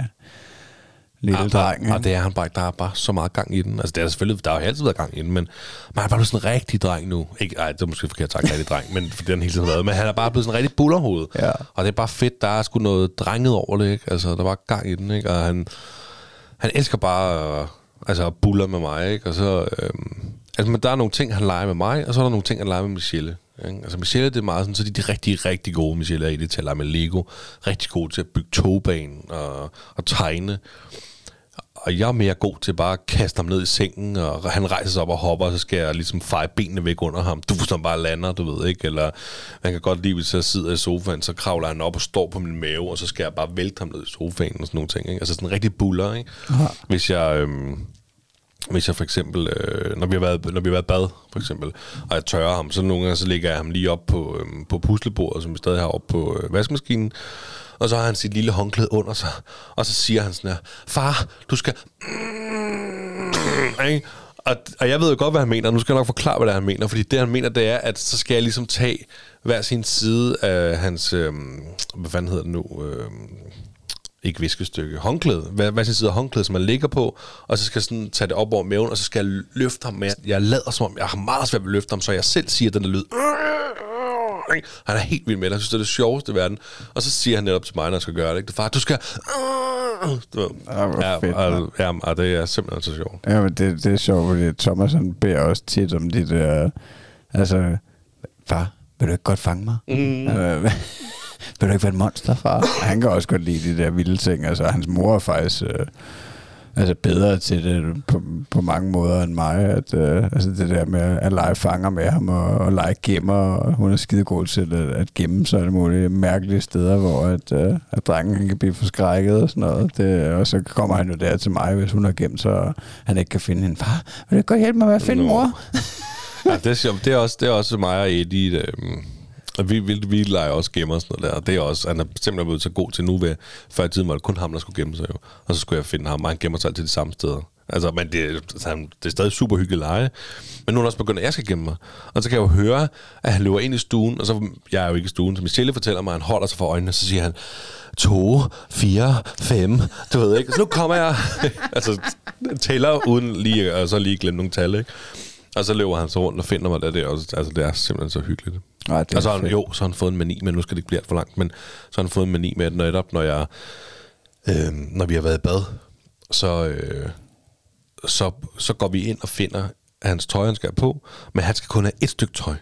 lille Ja, dreng. Og, og det er han bare. Der er bare så meget gang i den. Altså, det er selvfølgelig, der har jo altid været gang i den, men man er bare blevet sådan en rigtig dreng nu. Ikke, ej, det er måske forkert sagt rigtig dreng, men for det har han hele tiden været. Men han er bare blevet sådan en rigtig bullerhoved. Ja. Og det er bare fedt. Der er sgu noget drenget over det, ikke? Altså, der var gang i den, ikke? Og han, han elsker bare øh, altså, at buller med mig, ikke? Og så... Øhm, altså, men der er nogle ting, han leger med mig, og så er der nogle ting, han leger med Michelle. Ikke? Altså Michelle, det er meget sådan, så de er de rigtig, rigtig gode. Michelle er i det til at lege med Lego. Rigtig gode til at bygge togbanen og, og tegne. Og jeg er mere god til bare at kaste ham ned i sengen, og han rejser sig op og hopper, og så skal jeg ligesom feje benene væk under ham. Du forstår bare lander, du ved ikke? Eller man kan godt lide, hvis jeg sidder i sofaen, så kravler han op og står på min mave, og så skal jeg bare vælte ham ned i sofaen og sådan nogle ting. Ikke? Altså sådan en rigtig buller, ikke? Hvis jeg... Øhm, hvis jeg for eksempel, øh, når, vi har været, når vi har været bad, for eksempel, og jeg tørrer ham, så nogle gange så lægger jeg ham lige op på, øhm, på puslebordet, som vi stadig har op på øh, vaskemaskinen, og så har han sit lille håndklæde under sig, og så siger han sådan her, far, du skal... Mm, ikke? Og, og jeg ved jo godt, hvad han mener. Nu skal jeg nok forklare, hvad det er, han mener. Fordi det, han mener, det er, at så skal jeg ligesom tage hver sin side af hans... Øh, hvad fanden hedder det nu? Øh, ikke viskestykke, håndklæde, hvad, hvad sin side af håndklæde, som man ligger på, og så skal jeg sådan tage det op over maven, og så skal jeg løfte ham med. Jeg lader som om, jeg har meget svært ved at løfte ham, så jeg selv siger den der lyd. Han er helt vild med det. Jeg synes, det er det sjoveste i verden. Og så siger han netop til mig, når jeg skal gøre det. Ikke? Far, du skal... Du. Ja, ja, fedt, og, ja, og det er simpelthen så sjovt. Ja, men det, det er sjovt, fordi Thomas han beder også tit om de der... Altså, far, vil du ikke godt fange mig? Mm. Øh, [laughs] vil du ikke være et monster, far? Han kan også godt lide de der vilde ting. Altså, hans mor er faktisk... Øh, altså bedre til det på, på mange måder end mig. At, øh, altså det der med at lege fanger med ham og, og lege gemmer, og hun er skide god til at, at gemme sig alle mulige mærkelige steder, hvor at, øh, at drengen kan blive forskrækket og sådan noget. Det, og så kommer han jo der til mig, hvis hun har gemt sig, og han ikke kan finde hende. Far, vil du godt hjælpe mig med at finde mor? ja, det, er, det, er også, det er også mig og Eddie. Øh, og vi, vi, vi leger også gemmer og sådan noget der. Og det er også, han er simpelthen blevet så god til nu. Ved, før i tiden var det kun ham, der skulle gemme sig jo. Og så skulle jeg finde ham, og han gemmer sig altid de samme steder. Altså, men det, han- det er stadig super hyggeligt lege. Men nu er han også begyndt, at jeg skal gemme mig. Og så kan jeg jo høre, at han løber ind i stuen, og så, jeg er jo ikke i stuen, så Michelle fortæller mig, at han holder sig for øjnene, og så siger han, to, fire, fem, du ved ikke. Så nu kommer jeg, [laughs] altså, tæller uden lige, og så lige glemme nogle tal, ikke? Og så løber han så rundt og finder mig der. Det er, også, altså, det er simpelthen så hyggeligt. Nej, det er og så har han, jo, så har han fået en mani, men nu skal det ikke blive alt for langt, men så har han fået en mani med, at netop når jeg, øh, når vi har været i bad, så, øh, så, så går vi ind og finder hans tøj, han skal have på, men han skal kun have et stykke tøj.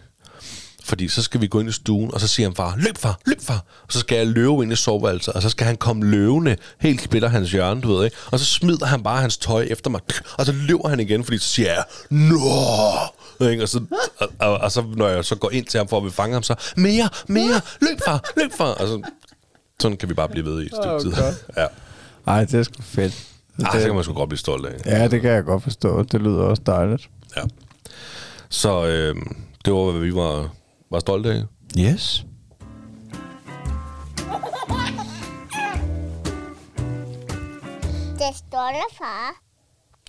Fordi så skal vi gå ind i stuen, og så siger han far, løb far, løb far. Og så skal jeg løbe ind i soveværelset, og så skal han komme løvende, helt splitter hans hjørne, du ved ikke. Og så smider han bare hans tøj efter mig, og så løber han igen, fordi så siger jeg, nå! Ikke? Og, så, og, og, og, så når jeg så går ind til ham for at fange ham, så mere, mere, løb far, løb far. Og så, sådan kan vi bare blive ved i et stykke Åh, tid. godt. [laughs] Ja. Nej, det er sgu fedt. Ej, så kan man sgu godt blive stolt af. Ja, det kan jeg godt forstå. Det lyder også dejligt. Ja. Så øh, det var, hvad vi var, var stolte af. Yes. Det stolte far.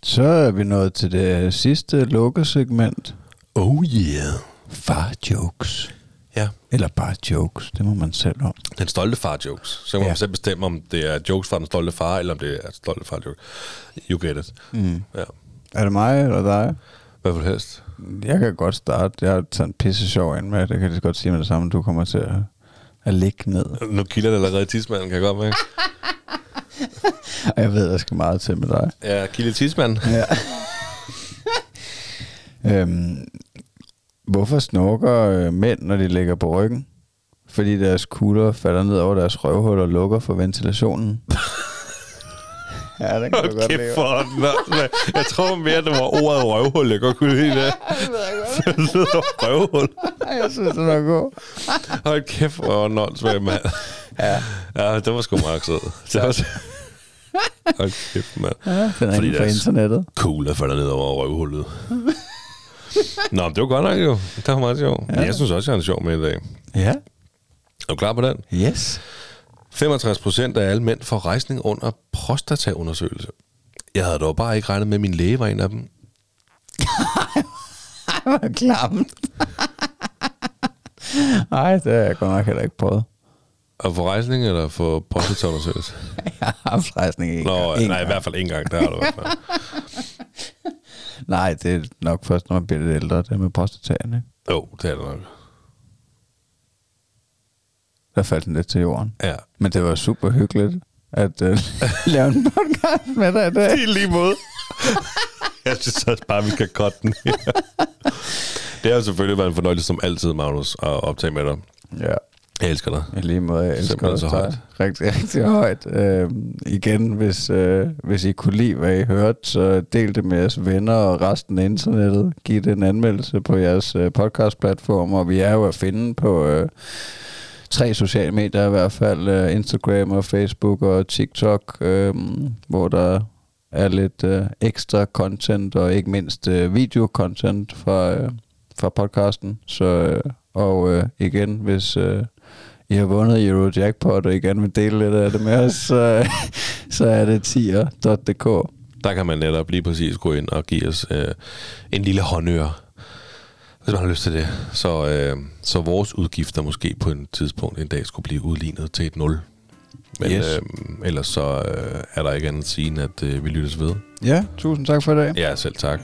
Så er vi nået til det sidste lukkesegment. Oh yeah. Far jokes. Ja, Eller bare jokes, det må man selv om. den stolte far jokes. Så må Ja. man selv bestemme, om det er jokes fra den stolte far, eller om det er stolte far jokes. You get it. Mm. Ja. Er det mig eller dig? Hvad vil du helst? Jeg kan godt starte. Jeg har taget en pisse sjov ind med. Det kan jeg lige godt sige med det samme. Du kommer til at, at ligge ned. Nu kilder det allerede tidsmanden, kan jeg godt mærke. [laughs] Og jeg ved, der skal meget til med dig. Ja, kilde tidsmanden. Ja. [laughs] øhm, hvorfor snorker øh, mænd, når de ligger på ryggen? Fordi deres kugler falder ned over deres røvhul og lukker for ventilationen. [laughs] ja, den kan du godt leve. for Nå, Jeg tror mere, det var ordet røvhul, jeg godt kunne lide det. [laughs] røvhul. Jeg synes, den er god. Hold kæft, hvor nonsvagt, mand. Ja. Ja, det var sgu meget sød. Det var... Hold kæft, mand. ja den er Fordi deres- internettet. Cool, der falder ned over røvhullet. Nå, men det var godt nok jo. Det var meget sjovt. Ja. Jeg synes også, jeg er sjov med i dag. Ja. Er du klar på den? Yes. 65 procent af alle mænd får rejsning under prostataundersøgelse. Jeg havde dog bare ikke regnet med, at min læge var en af dem. [laughs] Ej, hvor klamt. [laughs] Nej, det har jeg godt nok heller ikke prøvet. At få rejsning eller få prostataundersøgelse? [laughs] Jeg har haft rejsning ikke. Nå, nej, i hvert fald en gang. Der har du i hvert fald. Nej, det er nok først, når man bliver lidt ældre, det med prostataen, ikke? Jo, det er det nok. Der faldt den lidt til jorden. Ja. Men det var super hyggeligt at uh, [laughs] lave en podcast med dig i dag. I lige måde. jeg synes også bare, vi kan cutte den her. Det har selvfølgelig været en fornøjelse som altid, Magnus, at optage med dig. Ja, Jeg elsker dig. i lige måde. Jeg elsker Simpelthen så dig. højt. Rigtig, rigtig højt. Uh, igen, hvis, uh, hvis I kunne lide, hvad I hørte, så del det med jeres venner og resten af internettet. Giv det en anmeldelse på jeres uh, podcastplatformer. Vi er jo at finde på... Uh, tre sociale medier i hvert fald, øh, Instagram og Facebook og TikTok, øh, hvor der er lidt øh, ekstra content og ikke mindst øh, videocontent fra, øh, fra podcasten. Så, øh, og øh, igen, hvis øh, I har vundet Eurojackpot, og I gerne vil dele lidt af det med os, så, [laughs] så er det tier.dk. Der kan man netop lige præcis gå ind og give os øh, en lille håndør, hvis man har lyst til det. Så, øh, så vores udgifter måske på et tidspunkt en dag skulle blive udlignet til et nul. Men Yes. øh, ellers så øh, er der ikke andet at sige, end at øh, vi lyttes ved. Ja, tusind tak for i dag. Ja, selv tak.